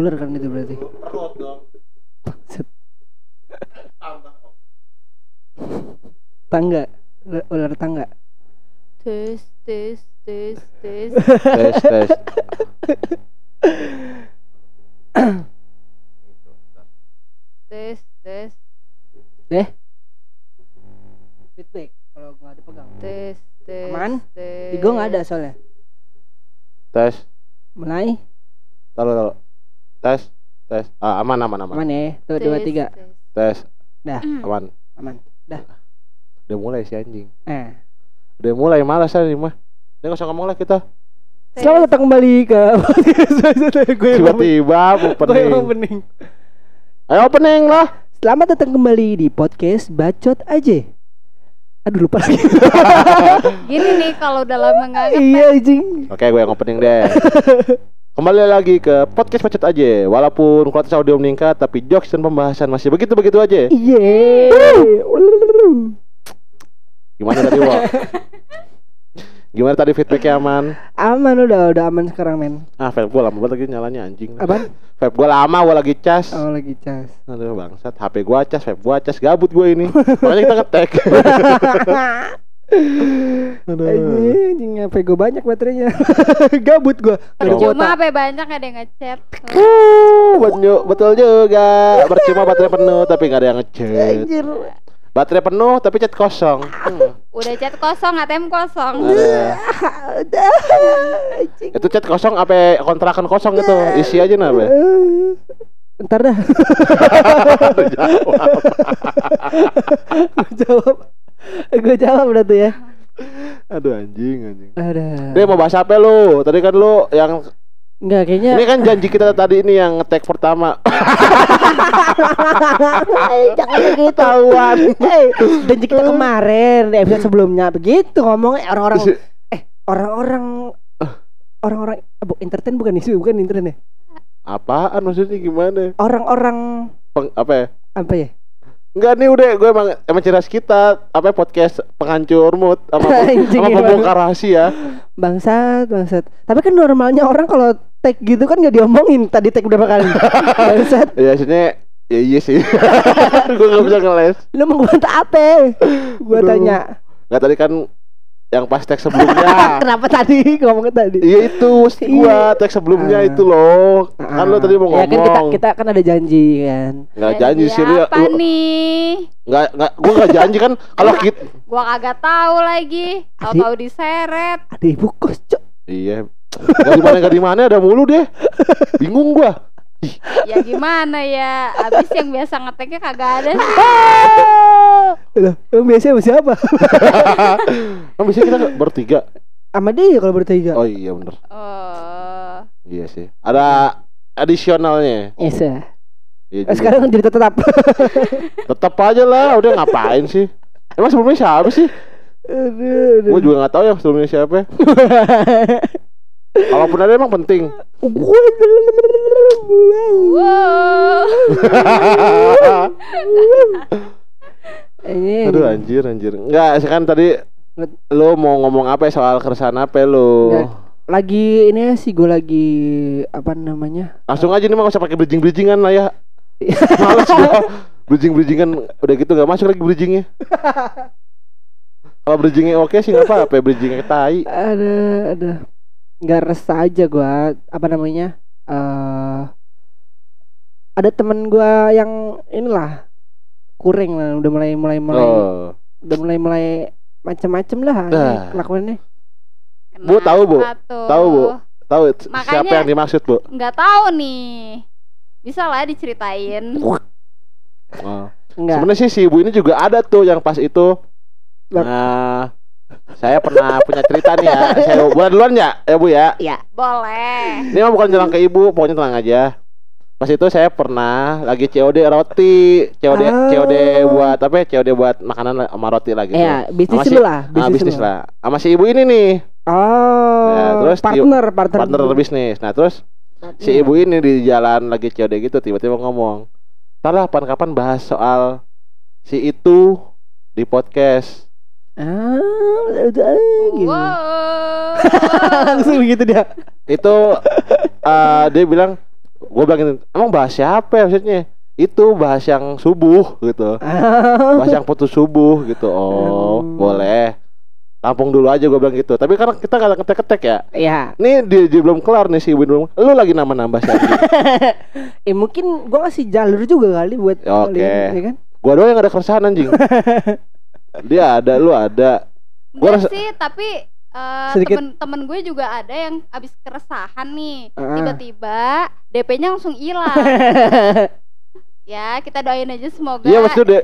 Ular kan itu berarti. Perut dong. Tangga. Ular- tangga. Tes tes tes tes. Tes tes. tes tes Feedback kalau nggak dipegang. tes tes. Aman? Tes. Nggak ada soalnya. Tes. Mulai. Taruh taruh. Tes. Tes. Ah, aman aman aman. Aman ya. Tuh Tes, dua tiga. tes. Tes. Dah. Aman. Aman. Udah mulai si anjing. Eh. Udah mulai malas aja mah. Dia nggak usah ngomong lah kita. Tes. Selamat datang kembali ke gue Tiba-tiba gue yang opening. opening. Ayo opening lah. Selamat datang kembali di podcast Bacot aja. Aduh lupa lagi. Gini nih kalau udah lama nggak iya anjing. Oke, gue yang opening deh. Kembali lagi ke podcast macet aja. Walaupun kualitas audio meningkat, tapi jokes dan pembahasan masih begitu-begitu aja. Iya. Gimana tadi, Wo? Gimana tadi feedbacknya aman? Aman udah udah aman sekarang men. Ah, vape gue lama banget lagi nyalanya anjing. Apaan? Vape gue lama, gue lagi cas. Oh lagi cas. Aduh bangsat, HP gua cas, vape gua cas, gabut gue ini. Makanya kita ngetek. Aduh. Anjing, anjing HP gue banyak baterainya. Gabut gue. Percuma apa banyak ada yang ngechat. Uh, betul, betul juga. Percuma baterai penuh tapi nggak ada yang ngechat. Anjir. Baterai penuh tapi chat kosong. Hmm. Udah chat kosong, ATM kosong. Ada. Udah. Itu chat kosong apa kontrakan kosong itu? Isi aja nah. Eh, Ntar dah. Aduh, jawab. Jawab. Gue jawab udah tuh ya. Aduh anjing anjing. Ada. Dia mau bahas apa lu? Tadi kan lu yang Enggak kayaknya. ini kan janji kita tadi ini yang ngetek pertama. Jangan begitu. Tahuan. Eh, janji kita kemarin di episode sebelumnya begitu ngomongnya orang-orang eh orang-orang orang-orang eh, bu, entertain bukan isu bukan entertain ya Apaan maksudnya gimana? orang-orang Peng- apa ya? apa ya Enggak nih udah gue emang emang ciras kita apa ya, podcast penghancur mood sama sama gimana? pembongkar rahasia. bangsat bangsat tapi kan normalnya orang kalau tag gitu kan nggak diomongin tadi tag berapa kali bangsat Ya maksudnya ya iya sih. gue gak bisa ngeles. lu mau ngebantah apa gua Aduh. tanya Nggak tadi kan yang pas teks sebelumnya. kenapa tadi ngomongnya tadi Iya itu gua teks sebelumnya Ah. itu loh. Kan lo tadi mau ya kan kita ngomong. kita kan ada janji kan Nggak janji sih lu. Apa lu- nih? Nggak nggak gua nggak janji kan kalau kita Gua kagak tahu lagi. Tahu-tahu diseret. ada ibu kos cok Iya. Gak di mana gak di mana ada mulu deh. Bingung gua. Ya gimana ya? Abis yang biasa ngeteknya kagak ada sih. Lah, emang biasanya sama siapa? Kan biasanya kita bertiga. Sama dia kalau bertiga. Oh iya bener. Oh. Iya sih. Ada additionalnya. Yes, ya. Iya juga. sekarang jadi tetap. Tetap aja lah. Udah ngapain sih? Emang sebelumnya siapa sih? aduh, aduh. Gue juga nggak tahu yang sebelumnya siapa. Kalaupun ada emang penting. Wow. Ini Aduh anjir anjir. Enggak, kan tadi lo mau ngomong apa ya soal keresahan apa lo? Nggak. lagi ini sih gue lagi apa namanya? Langsung aja nih nggak usah pakai bridging bridgingan lah ya. Males gua. Bridging bridgingan udah gitu nggak masuk lagi bridgingnya. Kalau bridgingnya oke sih nggak apa-apa, bridgingnya tai. Ada ada nggak resah aja gua apa namanya? eh ada temen gua yang inilah kuring lah udah mulai mulai mulai Oh. udah mulai mulai macam-macam lah ini Dah. kelakuannya. Bu, tahu, Bu? Tuh? Tahu, Bu? Tahu siapa yang dimaksud, Bu? Nggak tahu nih. Bisa lah diceritain. Oh. Sebenarnya sih si ibu ini juga ada tuh yang pas itu. Nah, saya pernah punya cerita nih ya. Saya boleh duluan ya, ya Bu ya. Ya. Boleh. Ini mah bukan jalan ke ibu, pokoknya tenang aja. Pas itu saya pernah lagi COD roti, COD Ah. COD buat apa ya? COD buat makanan lah, sama roti lah gitu. Ya, bisnis si- lah, Ah, bisnis lah. Sama si ibu ini nih, Oh, Ya, terus partner, partner, partner bisnis. Nah, terus si ibu ini di jalan lagi COD gitu tiba-tiba ngomong, "Salah kapan-kapan bahas soal si itu di podcast." Ah, udah gitu. Wow. Langsung begitu dia. itu eh, dia bilang gue bilang emang bahas siapa ya maksudnya itu bahas yang subuh gitu Ah. bahas yang putus subuh gitu oh Hmm. boleh tampung dulu aja gue bilang gitu tapi karena kita nggak ketek-ketek ya Ya, Nih dia, dia belum kelar nih si Win belum. Lu lagi nambah-nambah sih. anjing. eh mungkin gua ngasih jalur juga kali buat oke. kalian, ya kan? Gua doang yang ada keresahan anjing. Dia ada, lu ada. Rasa- sih, tapi eh, Sedikit- temen-temen gue juga ada yang abis keresahan nih Ah. tiba-tiba DP-nya langsung hilang ya kita doain aja semoga Iya maksudnya de,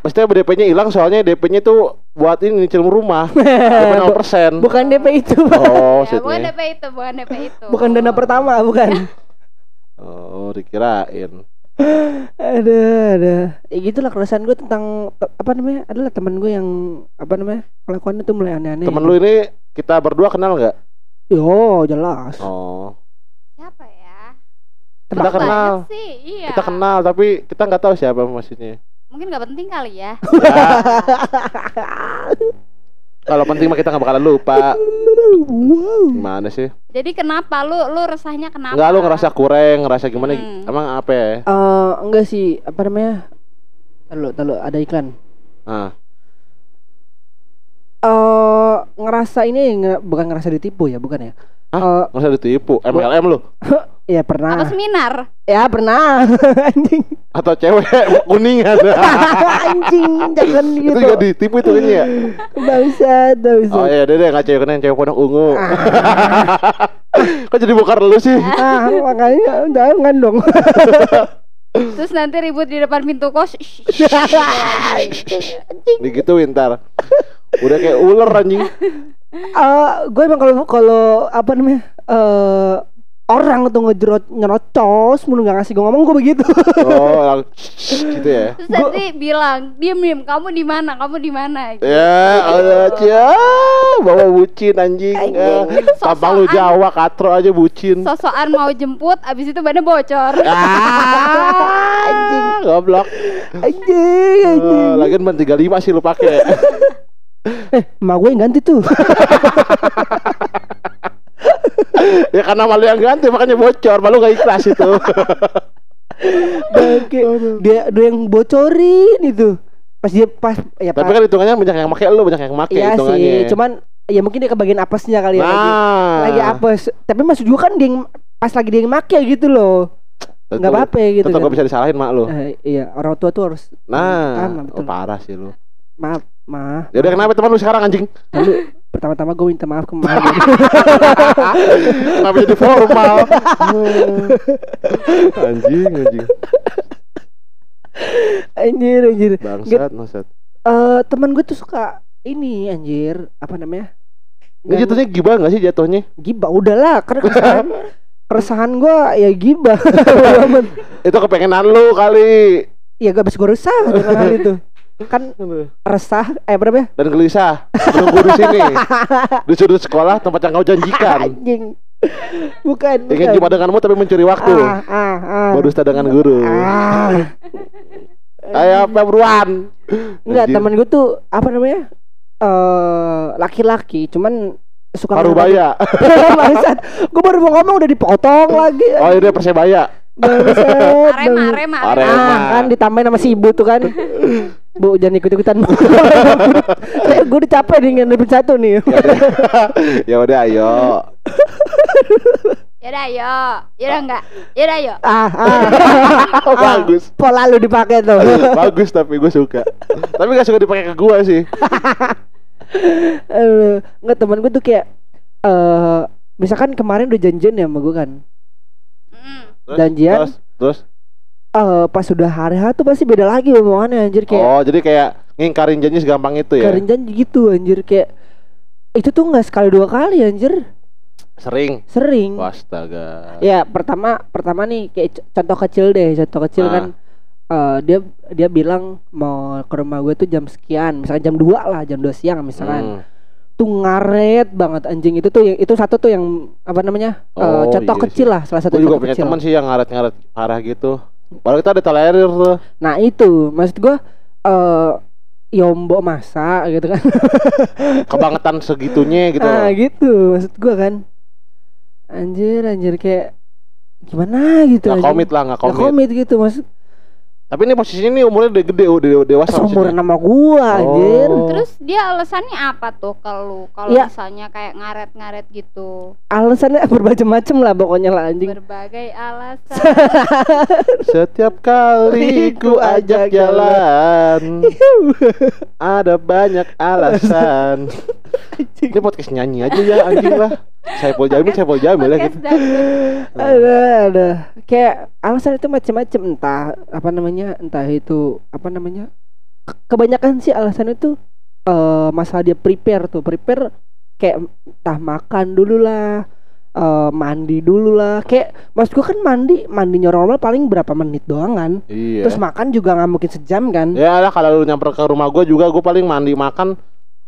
maksudnya DP-nya hilang soalnya DP-nya tuh buat ini nyicil rumah. DP 0%. Bukan DP itu, Pak. Oh, ya, bukan. DP itu bukan DP itu Bukan dana pertama, bukan. Oh, dikirain. Ada, ada. Ya gitulah keresahan gue tentang te- apa namanya? Adalah teman gue yang apa namanya? Kelakuannya tuh mulai aneh-aneh. Temen gitu. lu ini kita berdua kenal nggak? Yo, jelas. Oh, siapa ya kita Banyak kenal. sih iya Kita kenal tapi kita nggak tahu siapa maksudnya. mungkin nggak penting kali ya Ya, kalau penting mah kita nggak bakalan lupa. Gimana sih? jadi kenapa lu lu resahnya kenapa Enggak lu ngerasa kurang, ngerasa gimana? Hmm. Emang apa ya? Eh, enggak sih, apa namanya? Lalu, lalu ada iklan. Ah, Eh, ngerasa ini nge- bukan ngerasa ditipu ya, bukan ya? Hah? nggak usah ditipu. MLM lu Eh, ya apa pernah. seminar Ya pernah. Anjing. atau cewek kuningan? Anjing, jangan itu gitu. juga ditipu itu kayaknya ya. Bangsat, bangsat. Oh iya, deh deh nggak cewek kuning, cewek pondok ungu. Ah. Kok jadi bongkar lu sih? ah, makanya jangan dong. terus nanti ribut di depan pintu kos Digituin ntar. Udah kayak ular anjing. Eh, gue emang kalau kalau apa namanya? Eh orang tuh ngejerot nyerocos mulu nggak ngasih gue ngomong gue begitu. Oh, lang- gitu ya. terus nanti bilang diem diem kamu di mana kamu di mana gitu. Ya, ada cia, bawa bucin anjing. Anjing. Eh, Tampang lu. Jawa, katro aja bucin. sosokan mau jemput abis itu bannya bocor Ah, anjing, goblok. anjing, anjing. Oh, lagian ban 35 sih lu pakai. Eh, emak gue yang ganti tuh. ya karena malu yang ganti makanya bocor, malu gak ikhlas itu. Bangke. dia dia yang bocorin itu. Pas dia pas ya Tapi pas. kan hitungannya banyak yang pakai lu, banyak yang pakai Iya hitungannya. sih, cuman ya mungkin dia kebagian apesnya kali ya lagi. nah, Lagi apes. Tapi maksud juga kan dia yang pas lagi dia yang make gitu loh. Nggak apa-apa gitu Tetep kan. gak bisa disalahin mak lu. Eh, iya, orang tua tuh harus Nah, Sama, betul. oh, parah sih lu. maaf, maaf. Ya udah kenapa teman lu sekarang anjing? Pertama-tama gue minta maaf ke mama. Kenapa jadi formal? anjing, anjing. anjir, anjir. Bangsat, bangsat. Eh, teman gue tuh suka ini anjir, apa namanya? Ini jatuhnya gibah gak sih jatuhnya? gibah udahlah karena keresahan keresahan gue ya gibah Itu kepengenan lu kali. ya gak bisa gue resah dengan hal itu kan resah eh berapa ya Dan gelisah menunggu di sini di sudut sekolah tempat yang kau janjikan. anjing bukan Ingin bukan. jumpa denganmu tapi mencuri waktu. ah, ah, ah. Berdusta dengan guru. ah. Ayo Februan. enggak teman gue tuh apa namanya eh laki-laki cuman suka Parubaya. bangsat gue baru mau ngomong udah dipotong lagi Oh ini Persebaya. Bangsat arema arema Arema. Ah, kan ditambahin sama si ibu tuh kan. Bu jangan ikut-ikutan. Saya gue udah capek nih ngadepin satu nih. ya udah ayo. yaudah ayo yaudah enggak yaudah ayo ah, ah. Bagus. Pola lu dipakai tuh. Bagus tapi gue suka. Tapi gak suka dipakai ke gua sih. Eh, Nggak teman gue tuh kayak eh misalkan kemarin udah janjian ya sama gue kan. Terus, Janjian. Terus, terus Eh pas sudah hari H tuh pasti beda lagi omongannya anjir kayak oh jadi kayak ngingkarin janji segampang itu ya. karin janji gitu anjir kayak itu tuh nggak sekali dua kali anjir Sering. sering Wastaga. Ya pertama pertama nih kayak contoh kecil deh contoh kecil Ah. kan eh, dia dia bilang mau ke rumah gue tuh jam sekian misalnya jam 2 lah jam 2 siang misalkan Hmm. Tuh ngaret banget anjing itu tuh yang itu satu tuh yang apa namanya eh, Oh, contoh iya kecil sih. lah salah satu Gue juga punya teman sih yang ngaret-ngaret parah gitu. Baru kita ada tolerir tuh. nah itu maksud gue eh Yombo masa gitu kan. Kebangetan segitunya gitu. ah loh. gitu maksud gua kan. Anjir anjir kayak gimana gitu Nggak komit lah, Nggak komit. komit gitu maksud Tapi ini posisinya ini umurnya udah gede, udah dewasa. seumuran maksudnya. sama gua anjir. Oh. Terus dia alasannya apa tuh kalau kalau Ya. misalnya kayak ngaret-ngaret gitu? Alasannya bermacam-macam lah pokoknya lah anjing. Berbagai alasan. Setiap kali ku ajak jalan Ada banyak alasan Ini podcast nyanyi aja ya anjing lah Saiful Jamil, Saiful Jamil ya Podcast gitu. ada ada kayak alasan itu macam-macam entah apa namanya entah itu apa namanya Ke- kebanyakan sih alasan itu eh masalah dia prepare tuh. Prepare kayak entah makan dulu lah eh mandi dulu lah. Kayak mas gua kan mandi mandinya normal paling berapa menit doang kan. Iya. Terus makan juga nggak mungkin sejam kan. Ya lah kalau lu nyamper ke rumah gua juga gua paling mandi makan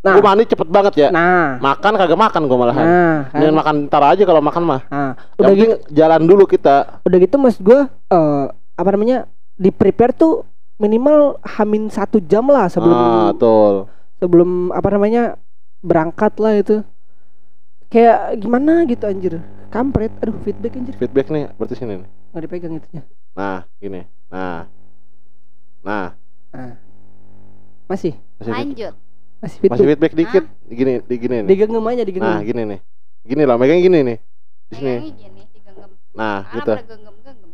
nah. Gua mandi cepet banget ya. Nah. Makan kagak makan gua malahan. Nah kan. Dengan makan ntar aja kalau makan mah. Nah Yang udah gitu jalan dulu kita. Udah gitu mas gua eh apa namanya di prepare tuh minimal hamin satu jam lah sebelum Ah, betul. sebelum apa namanya berangkat lah itu. Kayak gimana gitu anjir. Kampret. Aduh feedback anjir. Feedback nih, berarti sini nih. Nggak dipegang itunya. Nah, gini. Nah. Nah, masih? Masih, Lanjut. Masih masih feedback feedback dikit. Gini, di gini nih. Digenggam aja digenggam Nah, gini nih. Gini lah, megang gini nih. Di sini. Pegangnya gini, digenggam. Nah, Anak gitu. genggam-genggam.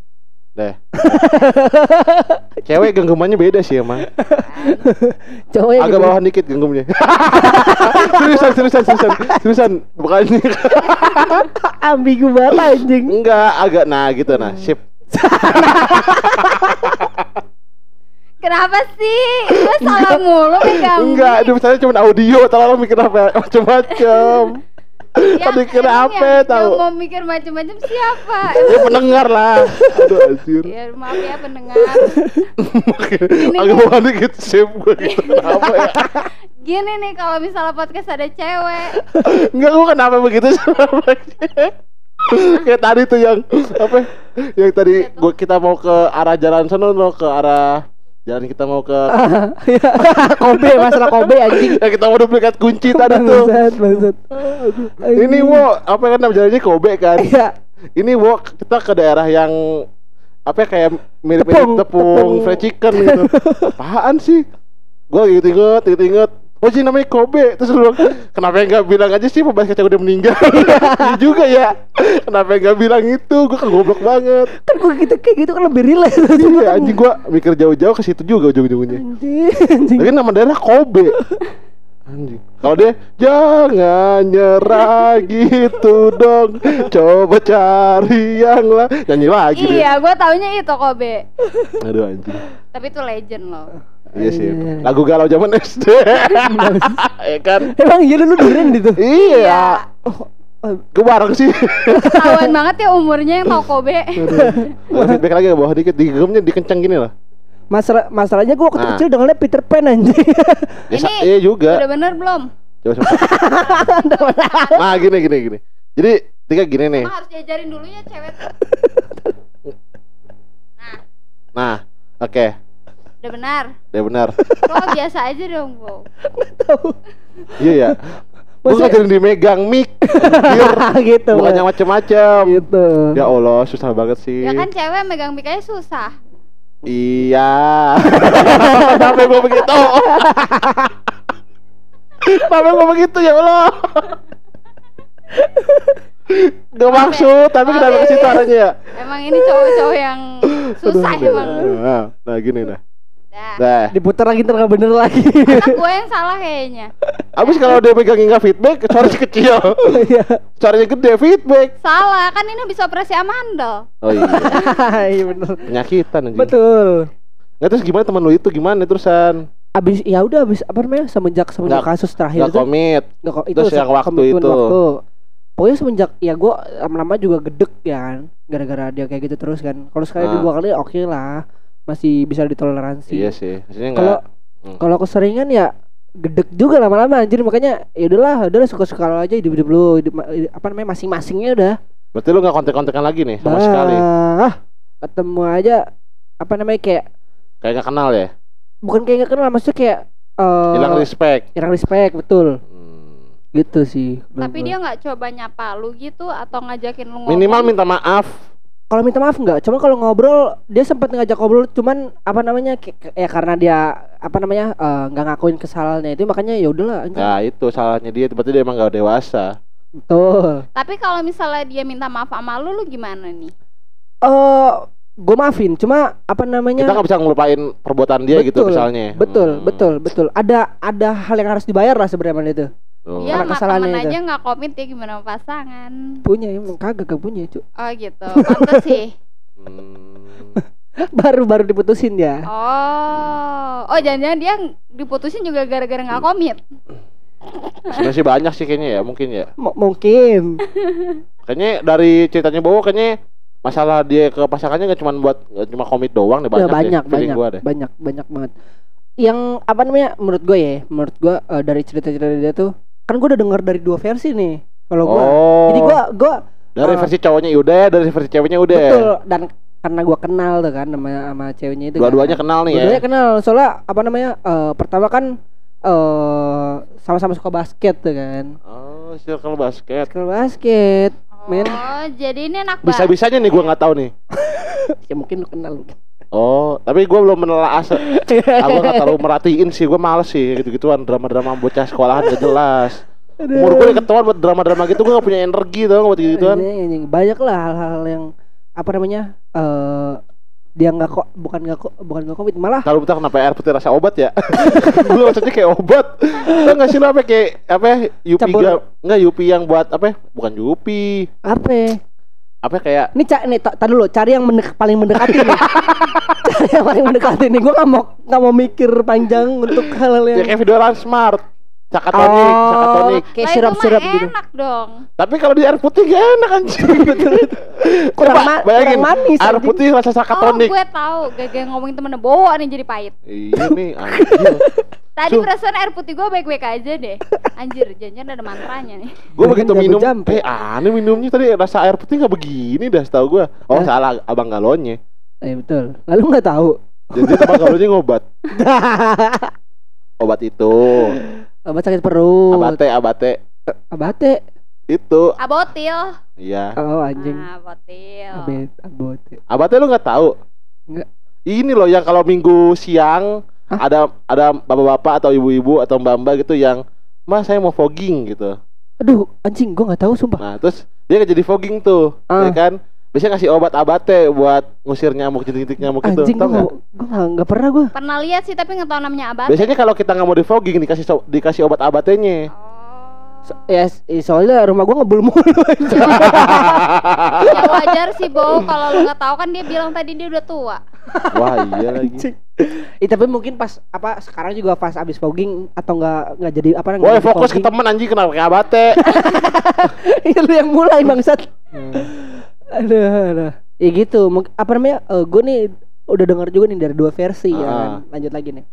Cewek genggamannya beda sih emang. Cowok Agak gitu. bawah dikit genggamnya. Seriusan, seriusan, seriusan. Seriusan, bukan ini ambigu banget anjing. Enggak, agak. Nah gitu. Nah Sip Kenapa sih? Lu salah mulu megang. Enggak, itu misalnya cuma audio Terlalu mikir apa macam-macam. Ya, Tadi kira emang apa tahu? mau mikir macam-macam siapa? Ya pendengar lah. Aduh anjir. Ya maaf ya pendengar. Agak bawah dikit Sip. Gue gitu. Kenapa ya? Gini nih kalau misalnya podcast ada cewek, Enggak, gue kenapa begitu sama Kayak tadi tuh yang Apa? Yang tadi gua, kita mau ke arah jalan sana ke arah Jalan kita mau ke kobe masalah kobe anjing. Ya kita mau duplikat kunci tadi tuh. bangsat. Bangsat Ini wo Apa kan nama jalannya Kobe kan? Ya Ini wo kita ke daerah yang Apa ya, kayak mirip-mirip Tepung, tepung, tepung. fried chicken gitu. Apaan sih? Gue gitu inget, gitu inget Oh sih namanya Kobe. Terus lu Kenapa nggak bilang aja sih? Pembalas kaca udah meninggal. Iya juga ya. Kenapa nggak bilang itu? Gue kan goblok banget. Kan gua gitu kayak gitu kan lebih relate. Iya anjing gue mikir jauh-jauh ke situ juga ujung-ujungnya. Anjing anjing. Tapi nama daerah Kobe. Anjing. Kalau dia Jangan nyerah gitu dong. Coba cari yang lah Nyanyi lagi iya gue taunya itu Kobe. Aduh anjing. Tapi itu legend loh. Iya sih. Iya. Lagu galau zaman SD Ya kan? Emang iya lu dengerin gitu? Iya. Gue bareng sih. Ketahuan banget ya umurnya yang tau Kobe. Feedback lagi ke bawah dikit. Digemnya dikenceng gini lah masalah masalahnya gua waktu Nah. kecil dengernya Peter Pan anjing Ya, Ini Iya juga. Udah bener belum? Coba coba Nah gini gini gini. Jadi Tiga gini nih. Emang harus diajarin dulu ya cewek. Tuh. Nah Oke Udah benar. Udah benar. Lo biasa aja dong, Bo. Iya ya Gue ngajarin dimegang mic gitu. Bukan yang macem-macem. Gitu. Ya Allah susah banget sih. Ya kan cewek megang mic aja susah. Iya. Kenapa gue begitu. Kenapa gue begitu ya Allah. Gak maksud Tapi kenapa ke situ arahnya ya Emang ini cowok-cowok yang susah Aduh. emang. Nah, nah gini nah Dah. Nah. Diputar lagi ntar nggak bener lagi. Karena gue yang salah kayaknya. Abis kalau dia pegang nggak feedback Suaranya kecil. Iya. Suaranya gede feedback. Salah, kan ini bisa operasi amandel. Oh iya. Iya bener. Penyakitan anjing. Betul. Nggak terus gimana temen lu itu? Gimana terusan? Abis ya udah abis apa namanya? Semenjak semenjak Nggak- kasus terakhir Nggak itu komit. nggak kok itu Terus yang se- waktu itu. waktu. pokoknya semenjak ya gue lama-lama juga gedek ya kan gara-gara dia kayak gitu terus kan. Kalau sekali Ah. dua kali oke lah masih bisa ditoleransi. Iya sih Maksudnya kalau Hmm. kalau keseringan ya gedek juga lama-lama anjir. Makanya ya udahlah udahlah suka-suka lo aja hidup hidup lu hidup, hidup- apa namanya masing-masingnya udah. Berarti lu nggak kontek-kontekan lagi nih sama Dah. sekali ah ketemu aja apa namanya kayak Kayak nggak kenal ya? Bukan kayak gak kenal maksudnya kayak eh hilang respect. hilang respect betul. Hmm. gitu sih. Tapi dia nggak coba nyapa lu gitu atau ngajakin lu ngomong. minimal minta maaf kalau minta maaf nggak? Cuma kalau ngobrol dia sempat ngajak ngobrol cuman apa namanya ya karena dia apa namanya eh, nggak ngakuin kesalahannya itu makanya ya udahlah nah itu salahnya dia berarti dia emang gak dewasa. Betul. Tapi kalau misalnya dia minta maaf sama lu, lu gimana nih? eh gue maafin cuma apa namanya kita nggak bisa ngelupain perbuatan dia gitu Betul, misalnya. betul Hmm. betul betul. Ada ada hal yang harus dibayar lah sebenarnya itu Tuh. Ya Karena sama kesalahannya temen itu. aja nggak komit ya gimana sama pasangan. punya emang kagak kagak punya cu Oh gitu. Pantes sih. Hmm. baru baru diputusin ya Oh, oh jangan-jangan dia diputusin juga gara-gara nggak komit. sebenarnya sih banyak sih kayaknya ya mungkin ya M- mungkin kayaknya dari ceritanya Bowo kayaknya masalah dia ke pasangannya gak cuma buat gak cuma komit doang deh Ya, banyak, banyak deh, banyak gua deh. banyak banyak banget yang apa namanya menurut gue ya menurut gue eh, dari cerita-cerita dia tuh kan gue udah dengar dari dua versi nih kalau gue Oh. jadi gue gue dari eh, versi cowoknya udah, dari versi ceweknya udah. betul dan karena gue kenal tuh kan sama sama ceweknya itu Dua-duanya kan. kenal nih dua-duanya ya. kenal soalnya apa namanya eh, pertama kan eh sama-sama suka basket tuh kan Oh, circle basket. suka basket Men. Oh, jadi ini anak Bisa-bisanya nih gua nggak tahu nih. ya mungkin lu kenal Oh, tapi gua belum menelaah. se- Aku nggak terlalu merhatiin sih, gua males sih gitu-gituan drama-drama bocah sekolahan gak jelas. Umur gue ketahuan buat drama-drama gitu gue gak punya energi tau buat gitu-gituan. Anjing, anjing. banyak lah hal-hal yang apa namanya eh dia nggak kok bukan nggak kok bukan nggak komit malah Kalau bentar kenapa air putih rasa obat ya? gue maksudnya kayak obat. Tau gak sih lo apa kayak apa Yupi Campur. enggak Yupi yang buat apa? ya? Bukan Yupi. apa? Apa kayak Ini cak nih, tak dulu cari yang mendek, paling mendekati nih. cari yang paling mendekati nih. Gue nggak mau nggak mau mikir panjang untuk hal-hal ya yang kayak video Smart. Cakatonik, cakatonik. kayak sirup-sirup gitu. enak dong. Tapi kalau di air putih gak enak anjing. Kurang Coba ma- bayangin, kurang manis, Air putih rasa Oh, sakatonik. gue tahu. Gak ngomongin temennya bawa nih jadi pahit. Iya nih anjir. Tadi Su- perasaan air putih gue baik-baik aja deh. Anjir, jangan ada mantranya nih. Gue begitu minum, jampe. eh aneh minumnya tadi rasa air putih gak begini dah setahu gue. Oh Hah? salah abang galonnya. Eh betul. Lalu nggak tahu. Jadi abang galonnya ngobat. Obat itu, Obat sakit perut. abate, abate Abate. itu, Abotil. iya. Oh anjing. Ah, abotil. Abet, abote. Abate lu nggak tahu? Nggak. Ini loh yang kalau minggu siang Hah? ada ada bapak-bapak atau ibu-ibu atau mbak-mbak gitu yang Mas saya mau fogging gitu. Aduh, anjing gua nggak tahu sumpah. Nah terus dia jadi fogging tuh, Ah. ya kan? Biasanya ngasih obat abate buat ngusir nyamuk, jentik-jentik nyamuk itu. anjing gua nggak? nggak- gua nggak pernah gua. Pernah lihat sih tapi nggak tahu namanya abate. Biasanya kalau kita nggak mau di fogging dikasih so- dikasih obat abatenya. Oh. So- ya eh, soalnya rumah gua ngebul mulu. ya wajar sih Bo kalau lu nggak tahu kan dia bilang tadi dia udah tua. Wah iya lagi. Eh, tapi mungkin pas apa sekarang juga pas abis fogging atau nggak nggak jadi apa nggak Woi fokus ke fogging. temen anjing kenapa kayak abate? Iya, lu yang mulai bangsat. Aduh, aduh. Ya gitu, apa namanya? eh gue nih udah dengar juga nih dari dua versi ya. Ah. kan. Lanjut lagi nih.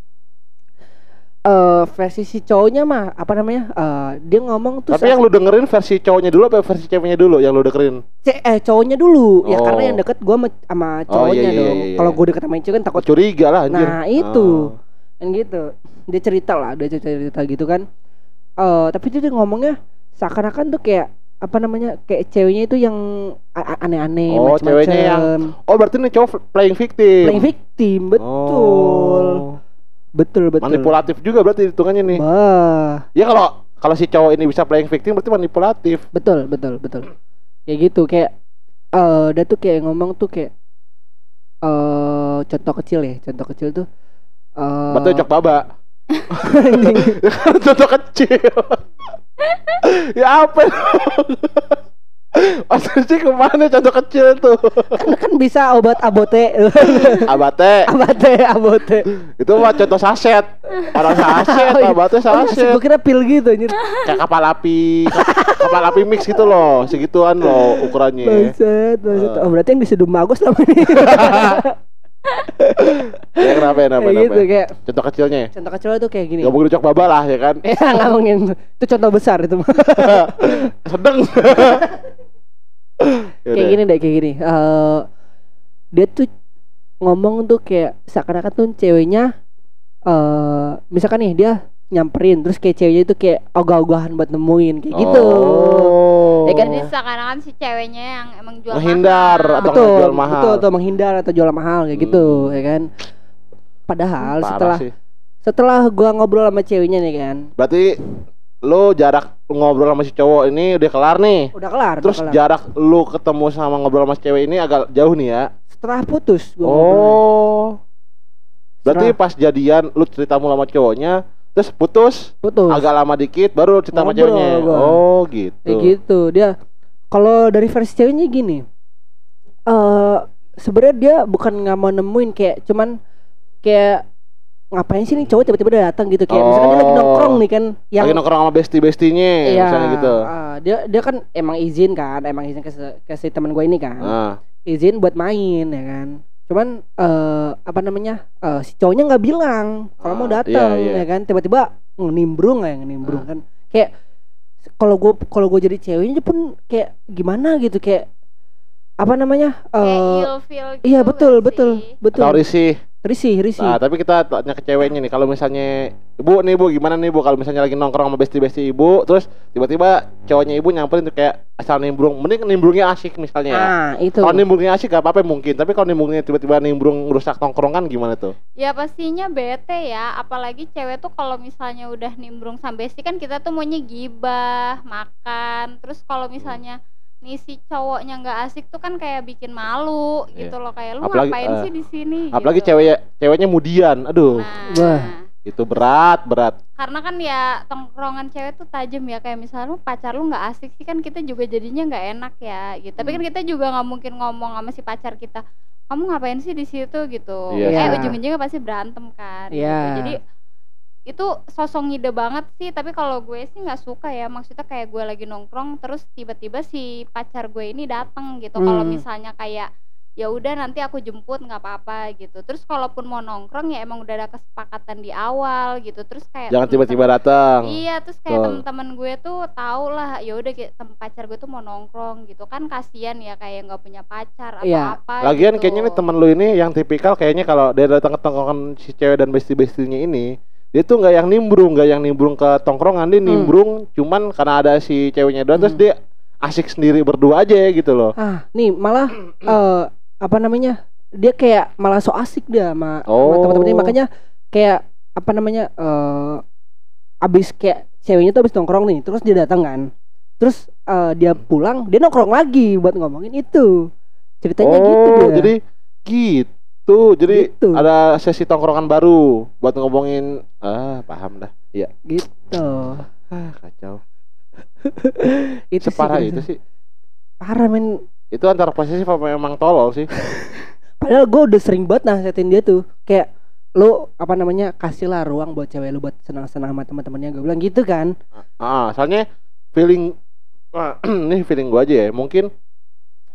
Eh versi si cowoknya mah apa namanya? eh dia ngomong tuh Tapi yang lu dengerin versi cowoknya dulu apa versi ceweknya dulu yang lu dengerin? Ce- eh cowoknya dulu ya Oh. karena yang deket gue sama, Oh, cowoknya iya, iya, dong. iya, iya. Kalau gue deket sama cewek kan takut Curiga lah anjir. Nah, itu. Oh. kan gitu. Dia cerita lah, dia cerita, cerita gitu kan. Eh tapi dia ngomongnya seakan-akan tuh kayak apa namanya? Kayak ceweknya itu yang aneh-aneh Oh, macem-macem. ceweknya yang- Oh berarti nih cowok playing victim. playing victim, betul. Oh. Betul, betul. Manipulatif juga berarti hitungannya nih. Bah, Ya kalau kalau si cowok ini bisa playing victim berarti manipulatif. betul, betul, betul. Kayak gitu, kayak eh dia tuh kayak ngomong tuh kayak eh contoh kecil ya, contoh kecil tuh eh Batu cok baba. Contoh kecil. ya apa? Maksudnya ke mana contoh kecil tuh? kan, kan bisa obat abote. Abate abate, abote. itu mah contoh saset. Orang saset, Oh, iya. abate Oh, saset. gue kira pil gitu anjir. Kayak kapal api, kap- kapal api mix gitu loh, segituan loh ukurannya. Bangsat, bangsat. Ah. Oh, berarti yang disedum bagus sama ini. Ya kenapa ya, kenapa, gitu kenapa? kayak Contoh kecilnya. contoh kecil tuh kayak gini. Gak mau cok baba lah ya kan. Ya ngomongin itu contoh besar itu mah. Sedeng. Kayak gini deh kayak gini. Eh dia tuh ngomong tuh kayak seakan-akan tuh ceweknya eh misalkan nih dia nyamperin terus kayak ceweknya itu kayak ogah-ogahan buat nemuin kayak gitu. Oh. Ya kan, Jadi seakan-akan si ceweknya yang emang jual Menghindar mahal. atau betul, jual mahal. betul atau menghindar atau jual mahal kayak gitu, Hmm. ya kan. Padahal Parah setelah sih. setelah gua ngobrol sama ceweknya nih kan, Berarti lu jarak ngobrol sama si cowok ini udah kelar nih. udah kelar. Terus udah kelar. jarak lu ketemu sama ngobrol sama si cewek ini agak jauh nih ya. setelah putus gua ngobrolnya. Oh. Berarti Setelah- pas jadian lu cerita mulu sama cowoknya, terus putus, putus. agak lama dikit baru cerita sama Ngobrol ceweknya. gua. Oh, gitu. Kayak gitu. Dia kalau dari versi ceweknya gini. Eh sebenarnya dia bukan nggak mau nemuin kayak cuman kayak ngapain sih nih cowok tiba-tiba udah datang gitu kayak misalkan dia lagi Oh. nongkrong nih kan yang Lagi nongkrong sama bestie-bestinya Iya, misalnya gitu. ah, dia dia kan emang izin kan, emang izin ke, ke si teman gue ini kan. Nah, Izin buat main ya kan. Cuman eh apa namanya? eh si cowoknya nggak bilang kalau mau Ah, datang iya, iya. ya kan. Tiba-tiba nimbrung ya nimbrung Ah. kan. Kayak kalau gue kalau gue jadi ceweknya pun kayak gimana gitu kayak apa namanya? Kayak eh ilfeel gitu iya betul betul betul. atau risih. Risih risih. Nah, tapi kita tanya ke ceweknya nih, kalau misalnya ibu nih bu, gimana nih bu, kalau misalnya lagi nongkrong sama bestie-bestie ibu, terus tiba-tiba cowoknya ibu nyamperin tuh kayak asal nimbrung, mending nimbrungnya asik misalnya. ya. Nah, itu. Kalau nimbrungnya asik gak apa-apa mungkin, tapi kalau nimbrungnya tiba-tiba nimbrung rusak tongkrongan gimana tuh? Ya pastinya bete ya, apalagi cewek tuh kalau misalnya udah nimbrung sampai sih kan kita tuh maunya gibah, makan. Terus kalau misalnya nih si cowoknya nggak asik tuh kan kayak bikin malu Iya. gitu loh kayak lu Apalagi, ngapain eh, sih di sini? Apalagi gitu. cewek ceweknya mudian, aduh, Nah, Wah. itu berat berat. karena kan ya tongkrongan cewek tuh tajam ya kayak misalnya lu pacar lu nggak asik sih kan kita juga jadinya nggak enak ya gitu. Tapi kan Hmm. kita juga nggak mungkin ngomong sama si pacar kita, kamu ngapain sih di situ gitu. Iya eh ujung-ujungnya pasti berantem kan. gitu. Iya. Jadi itu sosok ngide banget sih tapi kalau gue sih nggak suka ya maksudnya kayak gue lagi nongkrong terus tiba-tiba si pacar gue ini datang gitu kalau Hmm. misalnya kayak ya udah nanti aku jemput nggak apa-apa gitu terus kalaupun mau nongkrong ya emang udah ada kesepakatan di awal gitu terus kayak Jangan tiba-tiba datang. Iya, terus kayak Betul. teman-teman gue tuh tau lah, ya udah pacar gue tuh mau nongkrong gitu kan kasihan ya kayak nggak punya pacar atau Iya. apa. Lagian gitu. kayaknya nih temen lu ini yang tipikal kayaknya kalau dia datang ke tongkrongan si cewek dan bestie-bestinya ini dia tuh nggak yang nimbrung, nggak yang nimbrung ke tongkrongan, dia Hmm. nimbrung cuman karena ada si ceweknya doang terus Hmm. dia asik sendiri berdua aja gitu loh. Ah, nih malah eh apa namanya? Dia kayak malah so asik dia sama, sama Oh. teman-temannya makanya kayak apa namanya? eh abis kayak ceweknya tuh abis nongkrong nih, terus dia datang kan. Terus eh, dia pulang, dia nongkrong lagi buat ngomongin itu. Ceritanya gitu oh, dia. jadi gitu. Jadi Gitu. ada sesi tongkrongan baru buat ngomongin ah paham dah. Iya. gitu. Ah, kacau. itu Separah sih, itu gitu. sih. Parah men. Itu antara posesif apa memang tolol sih? Padahal gue udah sering banget nasihatin dia tuh kayak lu apa namanya kasihlah ruang buat cewek lu buat senang-senang sama teman-temannya gue bilang gitu kan Ah, soalnya feeling ah, ini feeling gua aja ya. Mungkin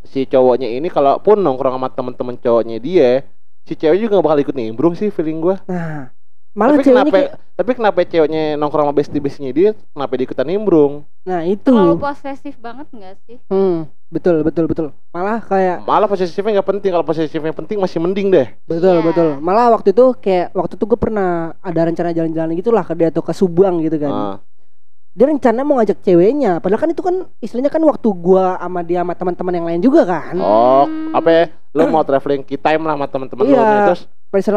si cowoknya ini kalaupun nongkrong sama temen-temen cowoknya dia, si cewek juga gak bakal ikut nimbrung sih feeling gua. nah malah tapi kenapa kayak tapi kenapa ceweknya nongkrong sama bestie-bestinya dia kenapa dia ikutan nimbrung? nah itu terlalu posesif banget nggak sih? hmm, betul betul betul malah kayak Malah posesifnya nggak penting, kalau posesifnya penting masih mending deh. betul Iya. betul malah waktu itu kayak waktu itu gue pernah ada rencana jalan-jalan gitu lah ke dia tuh ke Subang gitu kan Ah, dia rencana mau ngajak ceweknya padahal kan itu kan istilahnya kan waktu gua sama dia sama teman-teman yang lain juga kan Oh, apa ya? Lu mau traveling key time lah sama teman-teman lu Iya. nih. Terus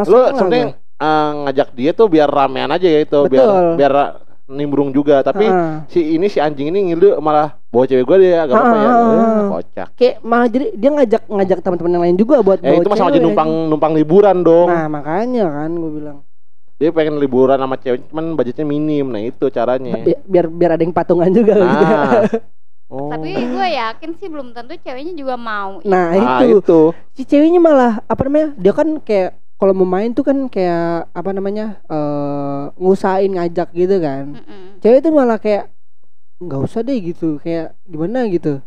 lu sebenarnya eh, ngajak dia tuh biar ramean aja ya itu, biar Betul. biar nimbrung juga. Tapi Ah. si ini si anjing ini ngilu malah bawa cewek gue dia agak apa ya? Eh, kocak. kayak malah jadi dia ngajak ngajak teman-teman yang lain juga buat Ya bawa itu mah sama aja numpang numpang liburan dong. nah makanya kan gue bilang Dia pengen liburan sama cewek cuman budgetnya minim. Nah, itu caranya. Bi- biar biar ada yang patungan juga gitu. Nah. Oh. Tapi gue yakin sih belum tentu ceweknya juga mau. nah Ah, itu itu. si ceweknya malah apa namanya dia kan kayak kalau mau main tuh kan kayak apa namanya eh ngusahain ngajak gitu kan Mm-mm, cewek tuh malah kayak nggak usah deh gitu kayak gimana gitu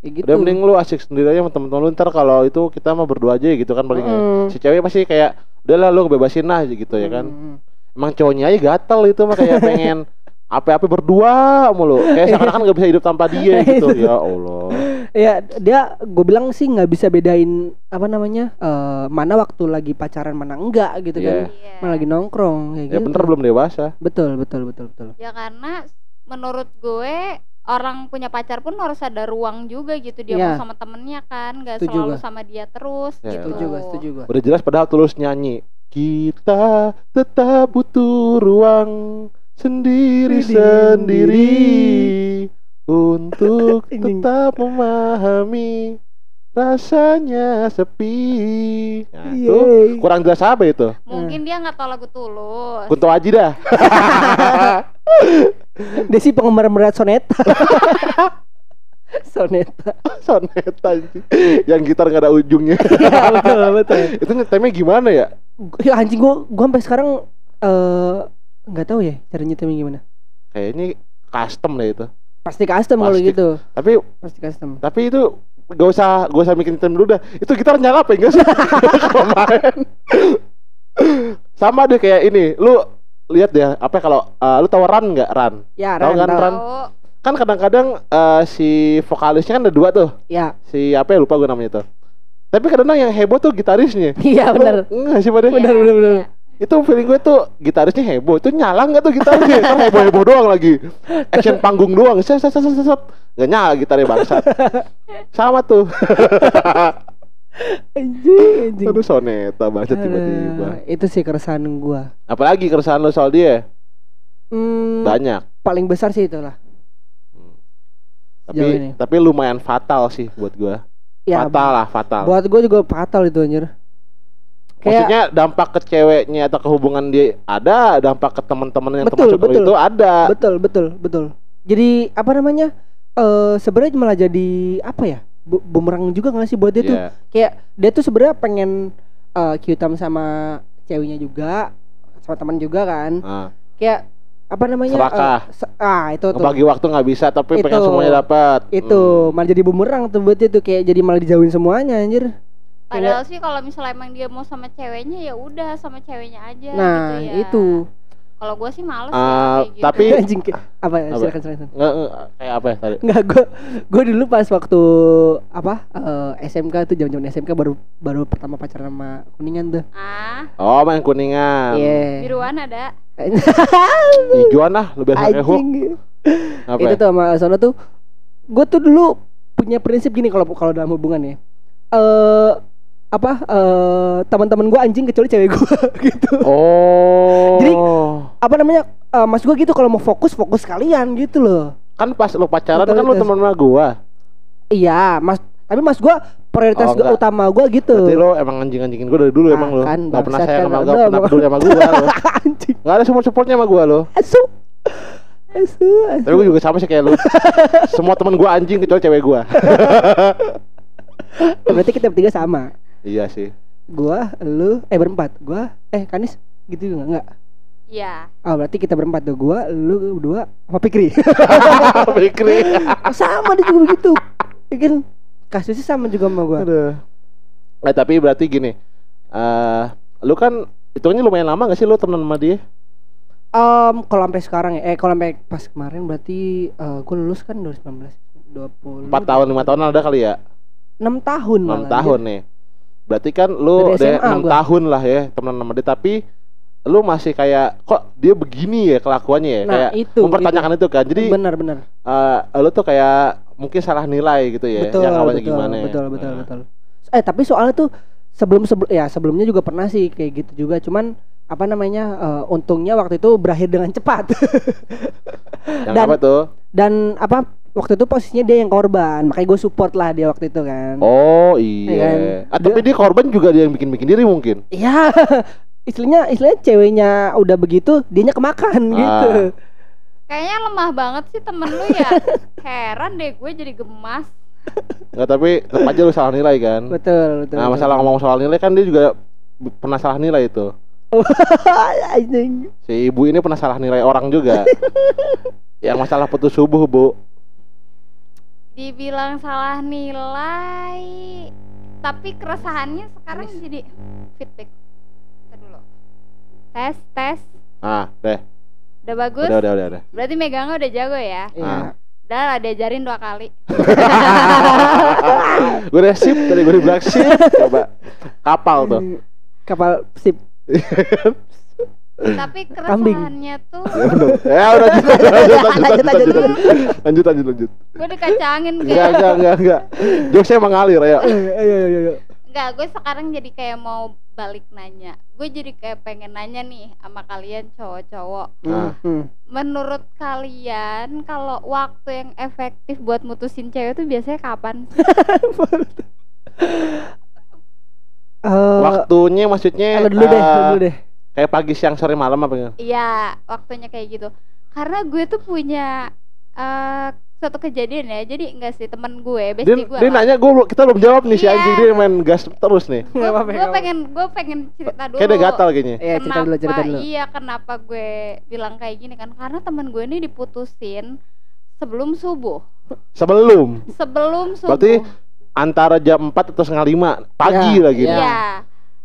kayak gitu Udah mending lu asik sendiri aja sama temen-temen lu ntar kalau itu kita mah berdua aja gitu kan paling Mm. si cewek masih kayak udahlah lu bebasin lah gitu ya kan Hmm. emang cowoknya aja gatel itu mah kayak pengen apa-apa berdua mulu. Kayak seakan-akan nggak bisa hidup tanpa dia gitu. Ya Allah. ya dia gue bilang sih nggak bisa bedain apa namanya eh, mana waktu lagi pacaran mana enggak gitu Iya. kan Iya. mana lagi nongkrong kayak Ya gitu bener belum dewasa. betul betul betul betul Ya karena menurut gue orang punya pacar pun harus ada ruang juga gitu dia Iya. mau sama temennya kan, nggak selalu gua. sama dia terus Ya, gitu. setuju gue setuju gue Udah jelas padahal tulus nyanyi. Kita tetap butuh ruang sendiri-sendiri untuk Anjing. tetap memahami rasanya sepi. Nah, itu Yeay. kurang jelas apa itu? Mungkin dia nggak tahu lagu tulus. Kunto Aji dah. dia sih penggemar berat soneta soneta Soneta anjing. Yang gitar nggak ada ujungnya. ya, betul betul itu ngetemnya gimana ya? ya anjing gue gue sampai sekarang eh nggak tahu ya cara nyetemnya gimana Kayaknya custom deh itu. pasti custom kalau Pasti. gitu Tapi pasti custom tapi itu gak usah gak usah bikin item dulu dah itu gitar nyala apa enggak sih main sama deh kayak ini lu lihat deh apa kalau uh, lu tahu run nggak? Run. Ya Tahu Ran, kan. Ran? Kan kadang-kadang uh, si vokalisnya kan ada dua tuh. Ya. Si apa ya lupa gue namanya tuh. Tapi kadang-kadang yang heboh tuh gitarisnya. Iya benar enggak sih pada Benar, benar, benar. itu feeling gue tuh gitarisnya heboh. Itu nyala nggak tuh gitarnya kan heboh heboh doang lagi. Action panggung doang. Set set set set set. nggak nyala gitarnya bangsat. Sama tuh anjing anjing Aduh soneta tiba-tiba. Eh, itu sih keresahan gua Apalagi keresahan lo soal dia? hmm, Banyak. paling besar sih itulah ini. Tapi tapi lumayan fatal sih buat gua. ya fatal lah, fatal. buat gua juga fatal itu anjir kayak Maksudnya dampak ke ceweknya atau ke hubungan dia ada, dampak ke teman-teman yang Betul, termasuk lo betul. itu ada. betul betul betul jadi apa namanya eh sebenarnya malah jadi apa ya bumerang juga nggak sih buat dia tuh Iya. kayak dia tuh sebenarnya pengen eh QTM sama ceweknya juga sama teman juga kan Nah, kayak apa namanya Serakah. se- ah itu tuh ngebagi waktu nggak bisa tapi pengen Itu. semuanya dapat. itu Hmm. malah jadi bumerang tuh buat dia tuh kayak jadi malah dijauhin semuanya anjir Padahal sih kalau misalnya emang dia mau sama ceweknya ya udah sama ceweknya aja nah gitu ya. itu Kalau gue sih males Ah, ya kayak gitu. tapi- anjing apa, Apa? silakan silakan Nggak, nggak, kayak apa ya tadi? Enggak, gue gue dulu pas waktu apa eh, SMK tuh zaman-zaman SMK baru baru pertama pacaran sama kuningan tuh. ah, Oh, main kuningan. Iya. biruan ada. Hijauan lah, lu biasa? Itu ya? tuh sama sono tuh gue tuh dulu punya prinsip gini kalau kalau dalam hubungan ya. Eh apa eh teman-teman gue anjing kecuali cewek gue gitu. Oh. Jadi- Apa namanya? eh, mas gue gitu kalau mau fokus fokus kalian gitu loh. kan pas lu pacaran Betul, kan betul. temen sama gua. Iya, Mas tapi Mas gue prioritas Oh, gua utama gue gitu. Berarti lo emang anjing-anjingin gue dari dulu Ah, emang lo kan, Gak pernah sayang kan, sama gak pernah peduli sama gue lo anjing. Gak ada support-supportnya sama gue lo Asu. Asu. asu. Tapi gue juga sama sih kayak lo Semua temen gue anjing kecuali cewek gue Berarti kita bertiga sama. Iya sih Gua, lu, eh berempat. Gua, eh Kanis gitu juga enggak? Iya. Oh, berarti kita berempat tuh. Gua, lu berdua sama Pikri. Fikri sama dia juga begitu. Ya kan kasusnya sama juga sama gua. Aduh Eh tapi berarti gini eh Lu kan Hitungannya lumayan lama gak sih lo temen sama dia? Em, kalau sampai sekarang ya, eh kalau sampai pas kemarin berarti eh gua lulus kan 2019. 20 4 tahun, 5 tahun ada kali ya? 6 tahun 6 malah, tahun nih Berarti kan lu SMA 6 gua. tahun lah ya temen sama dia Tapi lu masih kayak kok dia begini ya kelakuannya ya Nah, kayak itu, mempertanyakan itu, kan jadi Benar benar. eh lu tuh kayak mungkin salah nilai gitu ya betul, yang awalnya betul, gimana ya. betul, betul, Nah, betul. Eh tapi soalnya tuh sebelum sebelum ya sebelumnya juga pernah sih kayak gitu juga. Cuman apa namanya eh, untungnya waktu itu berakhir dengan cepat yang dan- apa tuh dan apa waktu itu posisinya dia yang korban makanya gue support lah dia waktu itu kan. oh Iya iya kan? ah, tapi dia korban juga dia yang bikin bikin diri mungkin Iya. istilahnya istilahnya ceweknya udah begitu dianya kemakan Ah. gitu. Kayaknya lemah banget sih temen lu ya. Heran deh gue jadi gemas. nggak tapi tetap aja lu salah nilai kan Betul, betul. nah betul. masalah ngomong soal nilai kan dia juga pernah salah nilai itu Anjing. si ibu ini pernah salah nilai orang juga yang masalah putus subuh bu Dibilang salah nilai. Tapi keresahannya sekarang jadi feedback. Kita dulu. Tes, tes. ah deh Udah bagus? Udah, udah, udah, udah. Berarti megangnya udah jago ya? Iya. Ah. Udah lah diajarin dua kali. gue udah sip tadi gue di black sip. Coba kapal tuh. Kapal sip. Tapi keresahannya tuh Ya. Ya udah lanjut lanjut lanjut lanjut lanjut Lanjut, lanjut lanjut lanjut lanjut. gue dikacangin Enggak kayak enggak enggak enggak. Jokesnya mengalir ya. Ayo ayo ayo. ayo. Enggak, gue sekarang jadi kayak mau balik nanya. Gue jadi kayak pengen nanya nih sama kalian cowok-cowok. Nah. Hmm. Menurut kalian kalau waktu yang efektif buat mutusin cewek tuh biasanya kapan? Eh, Waktunya maksudnya lo dulu deh, eh, dulu deh. Kayak pagi siang sore malam apa enggak? Iya, waktunya kayak gitu. Karena gue tuh punya eh suatu kejadian ya. Jadi enggak sih temen gue, Dia, bestie gue. dia lah. nanya gue kita belum jawab nih si Iya. anjing dia main gas terus nih. Gue gue pengen gue pengen cerita dulu. Kayak dia gatal kayaknya. Iya, cerita dulu, cerita dulu. Iya, kenapa gue bilang kayak gini kan? Karena temen gue ini diputusin sebelum subuh. Sebelum Sebelum subuh. Berarti antara jam 4 atau setengah 5 pagi Ya, lagi. ya. Iya.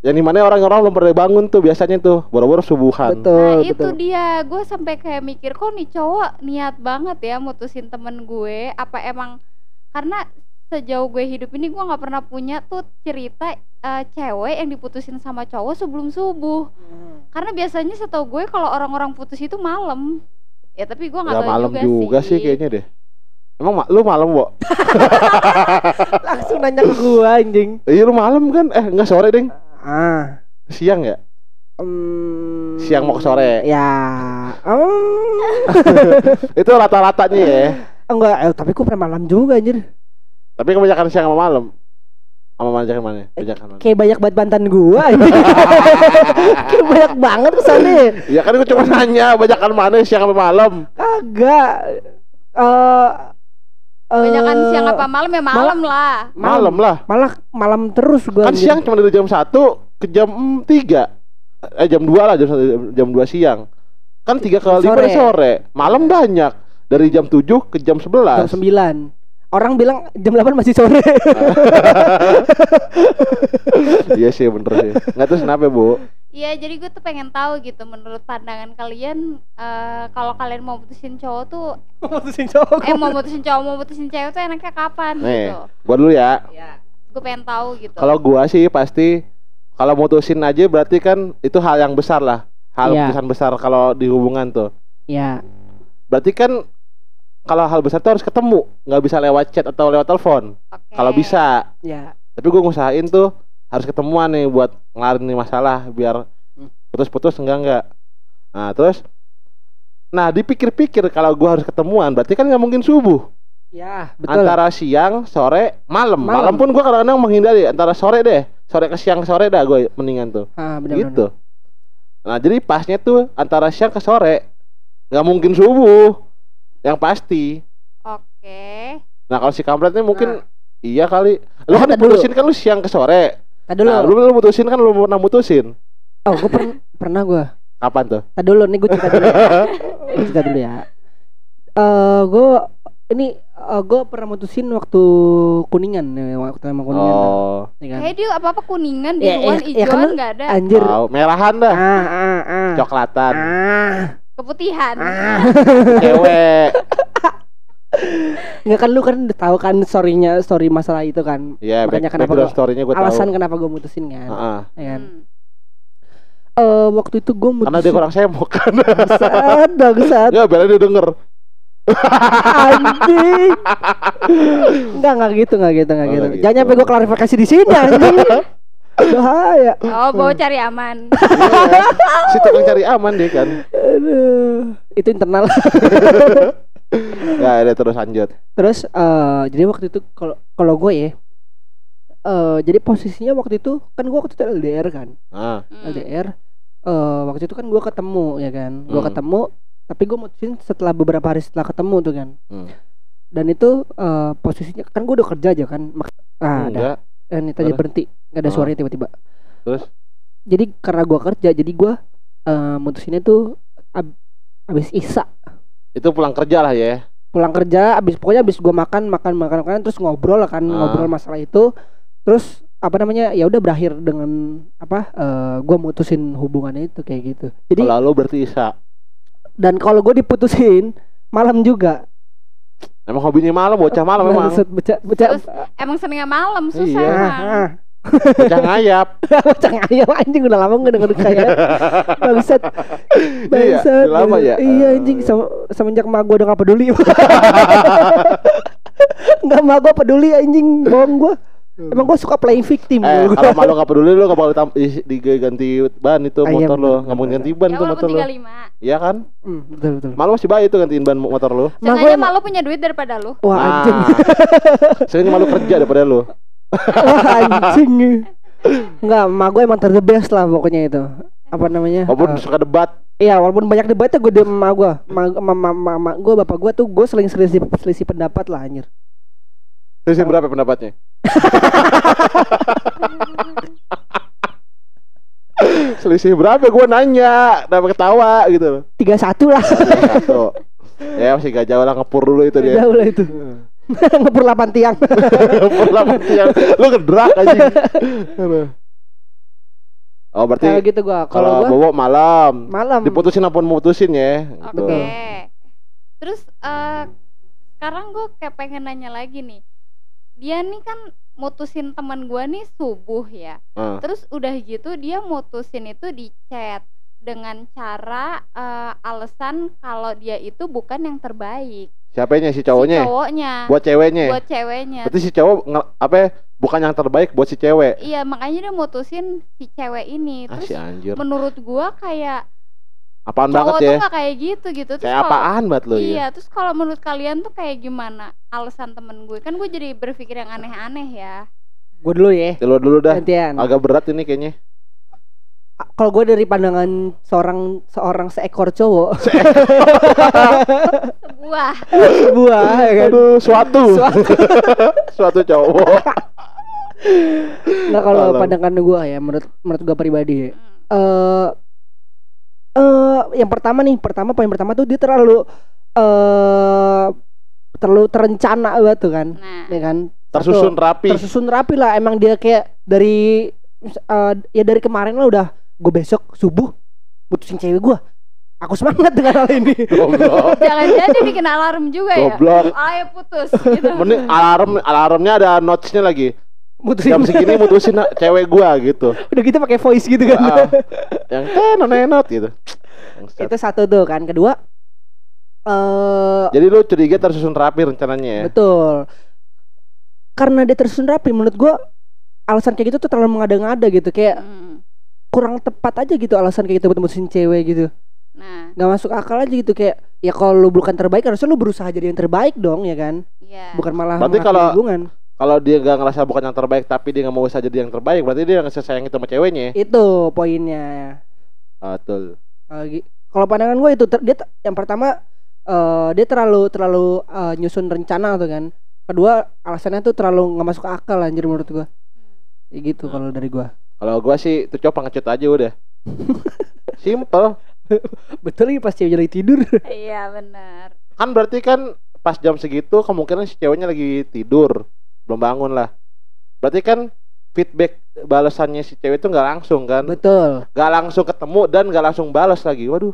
Yang di mana orang-orang belum pada bangun tuh biasanya tuh boro-boro subuhan. Betul, Nah itu betul. dia, gue sampai kayak mikir kok nih cowok niat banget ya mutusin temen gue. Apa emang karena sejauh gue hidup ini gue nggak pernah punya tuh cerita eh, cewek yang diputusin sama cowok sebelum subuh. Karena biasanya setahu gue kalau orang-orang putus itu malam. Ya tapi gue nggak Gak tahu malam juga, juga, sih kayaknya deh. Emang ma- lu malam, Wo? Langsung nanya ke gua anjing. Iya lu malam kan? Eh enggak sore, Ding. Ah. Siang ya? Hmm, Siang mau ke sore. Ya. Hmm. Itu rata-ratanya ya. Enggak, eh, tapi gua pernah malam juga anjir. Tapi kebanyakan siang sama malam. Sama mana? Banyakan mana? Kayak banyak banget mantan gua. Kayak banyak banget kesannya. Ya kan gue cuma nanya banyakan mana siang sama malam. Kagak. Eh Banyakan eh, siang apa malam ya malam lah. Malam lah. Malah malam terus gua. Kan anjir. siang cuma dari jam 1 ke jam 3. Eh jam 2 lah jam 1, jam 2 siang. Kan 3 kali Sore. sore. sore. Malam banyak. Dari jam 7 ke jam 11. jam 9. Orang bilang jam 8 masih sore. iya sih bener sih. Enggak tahu kenapa, Bu. Iya, jadi gue tuh pengen tahu gitu menurut pandangan kalian eh, kalau kalian mau putusin cowok tuh Mutusin cowok. eh mau putusin cowok mau putusin cewek tuh enaknya kapan Nih, gitu. gua dulu ya. Ya. Gue pengen tahu gitu. Kalau gua sih pasti kalau mutusin aja berarti kan itu hal yang besar lah. Hal Iya. keputusan besar kalau di hubungan tuh. Ya. Berarti kan kalau hal besar tuh harus ketemu, nggak bisa lewat chat atau lewat telepon. Oke. Kalau bisa. Ya. Tapi gue ngusahain tuh harus ketemuan nih buat ngelarin nih masalah biar Hmm. putus-putus enggak enggak. Nah, terus Nah, dipikir-pikir kalau gua harus ketemuan berarti kan nggak mungkin subuh. Ya, betul. Antara siang, sore, malam. Malam. Malam pun gua kadang-kadang menghindari antara sore deh. Sore ke siang sore dah gue mendingan tuh. Ah, benar gitu. Nah, jadi pasnya tuh antara siang ke sore. nggak mungkin subuh. Yang pasti. Oke. Nah, kalau si kampret ini mungkin iya kali. Lu Nah, kan diputusin kan lu siang ke sore. Tadi dulu. Nah, lu lu mutusin kan lu pernah mutusin. Oh, gue pernah pernah gue. Kapan tuh? Tadi dulu nih gue cerita dulu. Ya. cerita dulu ya. Eh, gue ini eh, gue pernah mutusin waktu kuningan ya, waktu emang kuningan Oh, ya kan? Kayak dia apa-apa kuningan, Ya, biruan, ya, ya hijauan kan- nggak ada. Anjir. tahu. merahan dah, Ah, ah, ah. coklatan, Ah, Keputihan. ah. cewek. Nggak kan lu kan udah tahu kan storynya story masalah itu kan. Iya, Makanya back, kenapa gua- story-nya gue tahu. Alasan kenapa gue mutusin kan. Heeh. Ya kan? Hmm. Eh, waktu itu gue mutusin. Karena dia kurang semok kan. Bangsat, bangsat. Enggak, biar dia denger. anjing. Enggak enggak gitu, enggak gitu, enggak Oh, gitu. nggak Jangan gitu. sampai gue klarifikasi di sini anjing. Bahaya. Oh, bawa cari aman. Iya. si tukang cari aman dia kan. Aduh. Itu internal. Enggak ada terus lanjut. Terus eh jadi waktu itu kalau kalau gue ya eh jadi posisinya waktu itu kan gue waktu itu LDR kan. Ah, Hmm. LDR eh waktu itu kan gue ketemu ya kan. Gue Hmm. ketemu tapi gue mutusin setelah beberapa hari setelah ketemu tuh kan. hmm. Dan itu eh posisinya kan gue udah kerja aja kan. Ah, ada. Eh, ini tadi berhenti. Gak ada Oh. suaranya tiba-tiba. Terus Jadi karena gua kerja, jadi gua eh, mutusinnya tuh ab abis isa itu pulang kerja lah ya. pulang kerja, abis pokoknya abis gua makan makan makan makan terus ngobrol lah kan Ah. ngobrol masalah itu, terus apa namanya ya udah berakhir dengan apa eh, gua mutusin hubungannya itu kayak gitu. Jadi Kalau lu berarti Isa. dan kalau gue diputusin malam juga Emang hobinya malam, bocah malam emang. Beca beca Terus emang senengnya malam susah Iya. emang. ah, Bocah ngayap. Bocah ngayam anjing udah lama gak denger kayak Bangsat Iya, Bangsat udah lama ya? Iya anjing sama, Semenjak mak gue udah gak peduli Gak mak gue peduli anjing Bohong gue Emang gue suka playing victim Eh, kalau malu gak peduli lu gak bakal diganti ban itu Ah, iya, motor lo, mau bener. ganti ban Ya tuh walaupun motor lo. 35. Iya kan? Hmm, Betul betul Malu masih baik itu gantiin ban motor lo. Gue Sengaja malu punya duit daripada lu. Wah anjing Sering malu kerja daripada lu. Wah anjing Enggak, mak gue emang ter the best lah pokoknya itu Apa namanya Walaupun eh, suka debat. Iya walaupun banyak debatnya gue diem sama gue Sama mama gue bapak gue tuh gue seling selisih, selisih pendapat lah anjir Terus berapa pendapatnya? Selisih berapa? Gue nanya. Dapat ketawa gitu? Loh Tiga satu lah. Satu. Ya masih gak jauh lah. Ngepur dulu itu dia. Jauh lah itu. Ngepur 8 tiang. Ngepur lah yang Lu ngedrak aja Oh berarti Kayak gitu gue Kalau gue bobo malam. Malam. Diputusin apa mau mutusin ya? Oke. gitu. Terus eh, sekarang gue kayak pengen nanya lagi nih. Dia nih kan mutusin teman gua nih subuh ya. Ah. Terus udah gitu dia mutusin itu di chat dengan cara eh, alasan kalau dia itu bukan yang terbaik. Siapanya si Si cowoknya? cowoknya. Buat ceweknya buat ceweknya. Berarti si cowok apa ya, Bukan yang terbaik buat si cewek Iya, makanya dia mutusin si cewek ini. Ah Terus si anjir menurut gua kayak Apaan cowok banget tuh ya nggak kayak gitu gitu. Terus Kayak apaan banget lo Iya, ya terus kalau menurut kalian tuh kayak gimana alasan temen gue? Kan gue jadi berpikir yang aneh-aneh ya. Gue dulu ya Dulu dulu dah Gantian Agak berat ini kayaknya Kalau gue dari pandangan seorang seorang seekor cowok Sebuah. Sebuah ya kan Aduh suatu Suatu. Suatu cowok Nah kalau pandangan gue ya Menurut menurut gue pribadi ya Hmm. Eh eh yang pertama nih, pertama poin pertama tuh dia terlalu eh terlalu terencana banget tuh kan, Nah, ya kan? Tersusun Satu, rapi tersusun rapi lah. Emang dia kayak dari eh, ya dari kemarin lah udah gue besok subuh mutusin cewek gue. Aku semangat dengan hal ini. Jangan-jangan dia bikin alarm juga ya. Goblok Ayo putus gitu. Mending alarm alarmnya ada notesnya lagi mutusin Jam segini mutusin cewek gua gitu udah gitu pakai voice gitu kan. Ah, Yang tenot nenot gitu. Itu satu tuh kan. Kedua eh Jadi lu curiga tersusun rapi rencananya ya Betul. Karena dia tersusun rapi menurut gua alasan kayak gitu tuh terlalu mengada-ngada gitu kayak Hmm. kurang tepat aja gitu alasan kayak gitu buat mutusin cewek gitu. Nah, nggak masuk akal aja gitu kayak ya kalau lu bukan terbaik harusnya lu berusaha jadi yang terbaik dong ya kan iya. bukan malah Berarti kalau- hubungan Kalau dia gak ngerasa bukan yang terbaik Tapi dia gak mau usaha jadi yang terbaik Berarti dia gak sayang itu sama ceweknya ya? itu poinnya. Ah, Betul. Kalau pandangan gue itu ter- dia yang pertama eh, dia terlalu terlalu eh, nyusun rencana tuh kan. Kedua alasannya tuh terlalu nggak masuk akal anjir menurut gua. Ya gitu Hmm. kalau dari gua. Kalau gua sih itu cowok pengecut aja udah. Simple. Betul nih pas cewek lagi tidur. Iya, benar. Kan berarti kan Pas jam segitu kemungkinan si ceweknya lagi tidur Belum bangun lah. Berarti kan feedback balasannya si cewek itu nggak langsung kan? Betul. Gak langsung ketemu dan gak langsung balas lagi. Waduh.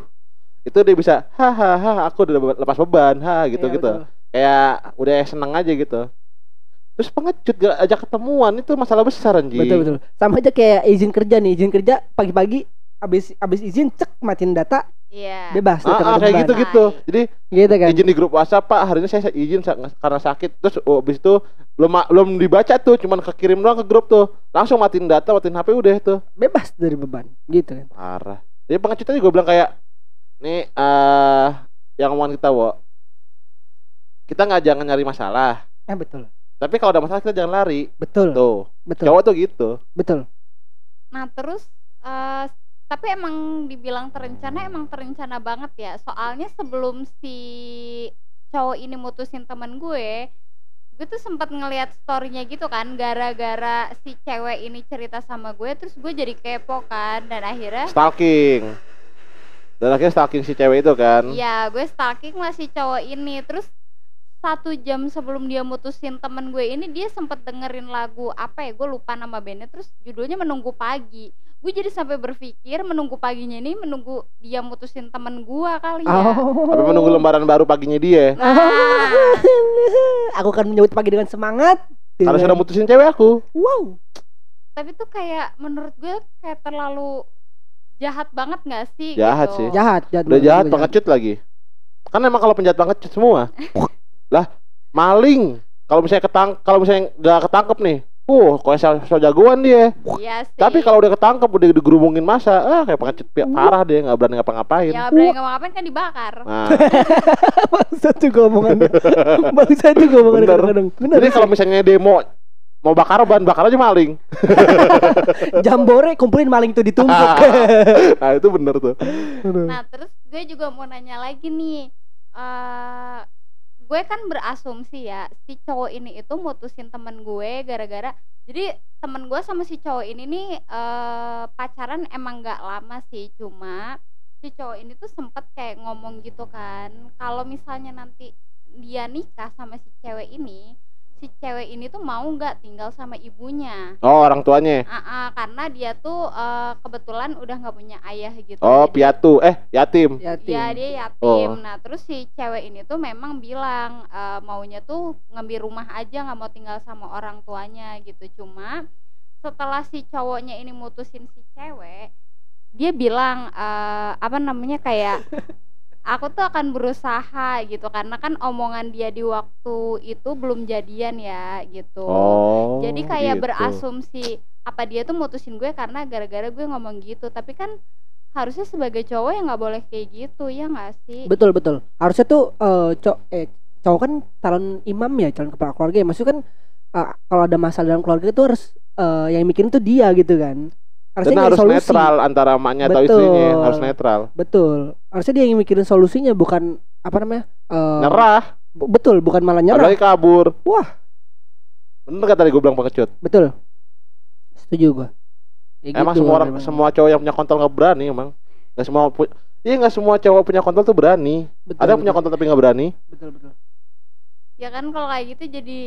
Itu dia bisa hahaha aku udah lepas beban. Ha gitu Iya, gitu betul. kayak udah seneng aja gitu. Terus pengecut gak ajak ketemuan itu masalah besar anjing. Betul betul. Sama aja kayak izin kerja nih. Izin kerja pagi-pagi abis abis izin cek matiin data Iya. bebas ah, ah, kayak depan. gitu gitu jadi gitu kan? izin di grup WhatsApp pak hari ini saya izin karena sakit. Terus oh, abis itu belum belum dibaca tuh cuman kekirim doang ke grup tuh. Langsung matiin data matiin HP udah tuh bebas dari beban gitu kan? Parah. Jadi pengecut aja gue bilang kayak nih eh yang omongan kita wo kita nggak jangan nyari masalah. Eh betul. Tapi kalau ada masalah kita jangan lari. Betul. Tuh. Betul. Cowok tuh gitu. Betul. Nah, terus eh tapi emang dibilang terencana emang terencana banget ya. Soalnya sebelum si cowok ini mutusin temen gue, gue tuh sempat ngelihat storynya gitu kan, gara-gara si cewek ini cerita sama gue, terus gue jadi kepo kan, dan akhirnya stalking. Dan akhirnya stalking si cewek itu kan? Ya gue stalking lah si cowok ini, terus satu jam sebelum dia mutusin temen gue ini dia sempet dengerin lagu apa ya? Gue lupa nama bandnya. Terus judulnya menunggu pagi gue jadi sampai berpikir menunggu paginya ini menunggu dia mutusin temen gua kali ya Oh. Tapi menunggu lembaran baru paginya dia. nah aku akan menyambut pagi dengan semangat. Karena sudah mutusin cewek aku. Wow. tapi tuh kayak menurut gue kayak terlalu jahat banget nggak sih Jahat gitu. sih. Jahat, jahat. Udah banget, jahat pengecut lagi. Kan emang kalau penjahat pengecut semua. lah, maling. Kalau misalnya ketang kalau misalnya nggak ketangkep nih. Uh, kok so, so jagoan dia. Iya sih Tapi kalau udah ketangkep udah digerumungin masa, ah kayak pengecut pi- parah dia nggak berani ngapa-ngapain. ya berani ngapa-ngapain kan dibakar Nah, Bangsat juga omongannya. Bangsat juga omongannya Bener. kadang-kadang. Bener. jadi kalau misalnya demo mau bakar ban bakar aja maling. Jambore kumpulin maling tuh ditumpuk. nah, itu bener tuh. Nah terus gue juga mau nanya lagi nih eh Gue kan berasumsi ya Si cowok ini itu mutusin temen gue gara-gara Jadi temen gue sama si cowok ini nih eh Pacaran emang gak lama sih Cuma si cowok ini tuh sempet kayak ngomong gitu kan Kalau misalnya nanti dia nikah sama si cewek ini Si cewek ini tuh mau nggak tinggal sama ibunya Oh, orang tuanya. Ah, ah, karena dia tuh eh, kebetulan udah nggak punya ayah gitu. Oh, Jadi- piatu. Eh, yatim. Yatim. Ya dia yatim. Oh. Nah terus si cewek ini tuh memang bilang eh, maunya tuh ngambil rumah aja nggak mau tinggal sama orang tuanya gitu. Cuma setelah si cowoknya ini mutusin si cewek, dia bilang eh, apa namanya kayak aku tuh akan berusaha gitu karena kan omongan dia di waktu itu belum jadian ya gitu. Oh. Jadi kayak gitu. berasumsi apa dia tuh mutusin gue karena gara-gara gue ngomong gitu. Tapi kan harusnya sebagai cowok ya nggak boleh kayak gitu ya nggak sih? Betul betul. Harusnya tuh eh cowok eh cowok kan calon imam ya, calon kepala keluarga ya. Maksudnya kan eh, kalau ada masalah dalam keluarga itu harus eh, yang mikirin tuh dia gitu kan. Dan nyari harus solusi. netral antara emaknya atau Betul. istrinya, harus netral. Betul. Harusnya dia yang mikirin solusinya bukan apa namanya? eh, Nyerah, Betul, bukan malah nyerah. apalagi kabur. Wah. Bener kan tadi gue bilang pengecut. Betul. Setuju gua. Ya emang gitu semua orang, memang. semua cowok yang punya kontrol nggak berani emang. Gak semua Iya nggak semua cowok punya kontrol tuh berani. betul, Ada yang punya betul, kontrol tapi nggak berani. betul betul. Ya kan kalau kayak gitu jadi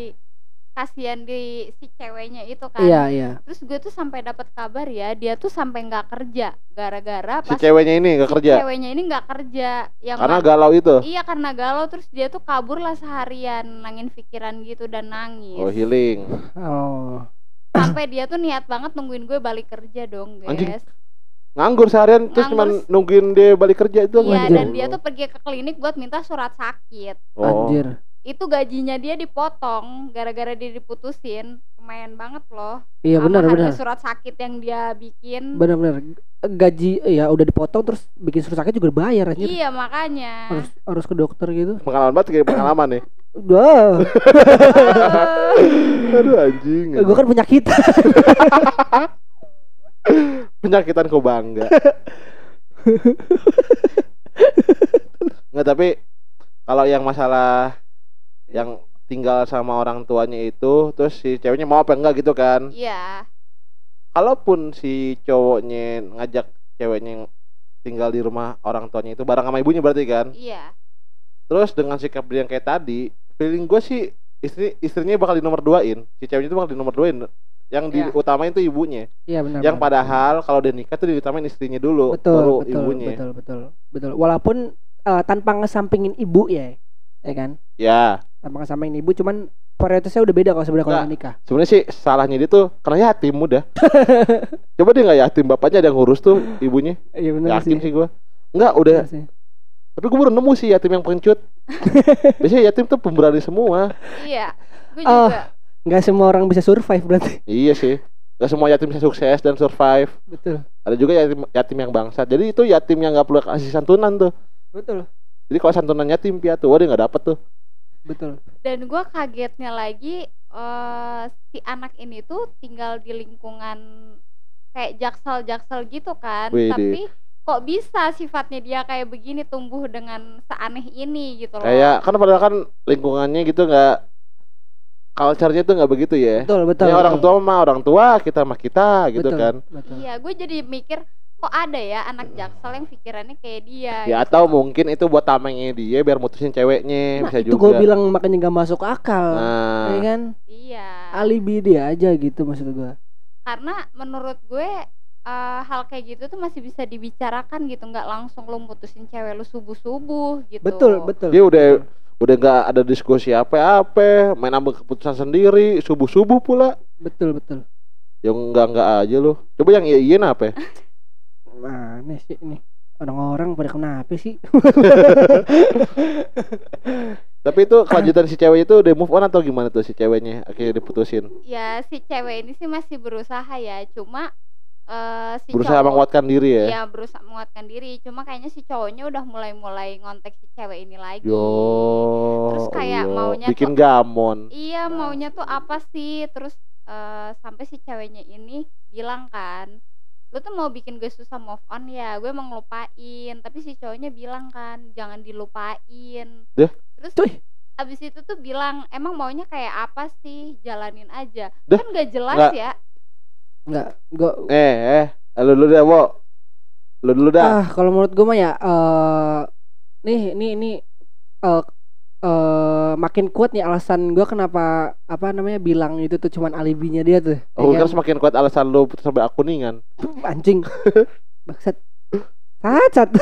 kasihan di si ceweknya itu kan. Iya, iya. Terus gue tuh sampai dapat kabar ya dia tuh sampai nggak kerja gara-gara Si ceweknya ini nggak si kerja ceweknya ini nggak kerja. Yang karena galau itu. Iya karena galau terus dia tuh kabur lah seharian nangin pikiran gitu dan nangis. Oh healing. Oh. Sampai dia tuh niat banget nungguin gue balik kerja dong, guys. Anjing. Nganggur seharian terus Nganggur. cuman nungguin dia balik kerja itu. Iya Anjir. dan dia tuh pergi ke klinik buat minta surat sakit. Oh. Anjir. Itu gajinya dia dipotong gara-gara dia diputusin. Lumayan banget loh. Iya benar benar. surat sakit yang dia bikin. Benar benar. Gaji ya udah dipotong terus bikin surat sakit juga bayar anjir. Iya makanya. Harus harus ke dokter gitu. Pengalaman banget kayak pengalaman nih. Wah, Aduh anjing. gue kan penyakit. penyakitan kau bangga. Nggak tapi kalau yang masalah yang tinggal sama orang tuanya itu terus si ceweknya mau apa enggak gitu kan Iya. kalaupun si cowoknya ngajak ceweknya yang tinggal di rumah orang tuanya itu bareng sama ibunya berarti kan Iya. terus dengan sikap dia yang kayak tadi feeling gue sih istri istrinya bakal di nomor duain si ceweknya itu bakal di nomor duain yang Iya. diutamain itu ibunya Iya benar. yang benar. padahal kalau dia nikah tuh diutamain istrinya dulu betul baru betul, ibunya betul betul betul. Walaupun eh, tanpa ngesampingin ibu ya, ya kan? ya Tanpa ngesampingin ibu, cuman prioritasnya udah beda kalau sebenarnya kalau Nggak. nikah. sebenarnya sih salahnya dia tuh karena yatim udah coba dia nggak yatim bapaknya ada yang ngurus tuh ibunya Iya benar yakin sih gua nggak udah Benar sih. tapi gue baru nemu sih yatim yang pengecut biasanya yatim tuh pemberani semua Iya. Gue Ah. juga. Nggak semua orang bisa survive berarti. iya sih Gak semua yatim bisa sukses dan survive Betul. ada juga yatim yatim yang bangsat jadi itu yatim yang nggak perlu kasih santunan tuh Betul. jadi kalau santunan yatim piatu wah dia nggak dapet tuh Betul. Dan gue kagetnya lagi eh si anak ini tuh tinggal di lingkungan kayak jaksel-jaksel gitu kan. Widih. Tapi kok bisa sifatnya dia kayak begini tumbuh dengan seaneh ini gitu loh. kayak kan padahal kan lingkungannya gitu nggak culture-nya tuh nggak begitu ya Betul, betul. ya orang tua mah orang tua kita mah kita gitu Betul, kan Betul. Iya, gue jadi mikir kok ada ya anak jaksel yang pikirannya kayak dia. ya gitu. atau mungkin itu buat tamengnya dia biar mutusin ceweknya Nah, bisa itu gue bilang makanya nggak masuk akal. nah Ya kan? Iya. Alibi dia aja gitu maksud gue. Karena menurut gue eh, hal kayak gitu tuh masih bisa dibicarakan gitu nggak langsung lu mutusin cewek lu subuh subuh gitu betul betul Dia udah udah nggak ada diskusi apa-apa, main ambil keputusan sendiri, subuh-subuh pula. betul betul Yang enggak enggak aja lu. Coba yang iya iyain apa? mana sih ini orang-orang pada kenapa sih Tapi itu kelanjutan si cewek itu udah move on atau gimana tuh si ceweknya akhirnya diputusin? ya si cewek ini sih masih berusaha ya cuma eh si Berusaha cowok menguatkan diri ya. Iya berusaha menguatkan diri cuma kayaknya si cowoknya udah mulai-mulai ngontek si cewek ini lagi Yo. Terus kayak Allah. maunya bikin tuh- gamon. iya maunya tuh apa sih terus eh, sampai si ceweknya ini bilang kan lu tuh mau bikin gue susah move on ya gue mau ngelupain tapi si cowoknya bilang kan jangan dilupain Dah. terus Cuy. abis itu tuh bilang emang maunya kayak apa sih jalanin aja Dah. kan gak jelas Nggak. ya nggak gua Eh, eh, lu dulu dah, Wo. Lu dulu dah. ah kalau menurut gue mah ya eh nih nih ini eh eh makin kuat nih alasan gue kenapa apa namanya bilang itu tuh cuman alibinya dia tuh. Oh, ya kan? semakin kuat alasan lu putus sampai akuningan. anjing. Bangsat. Cacat.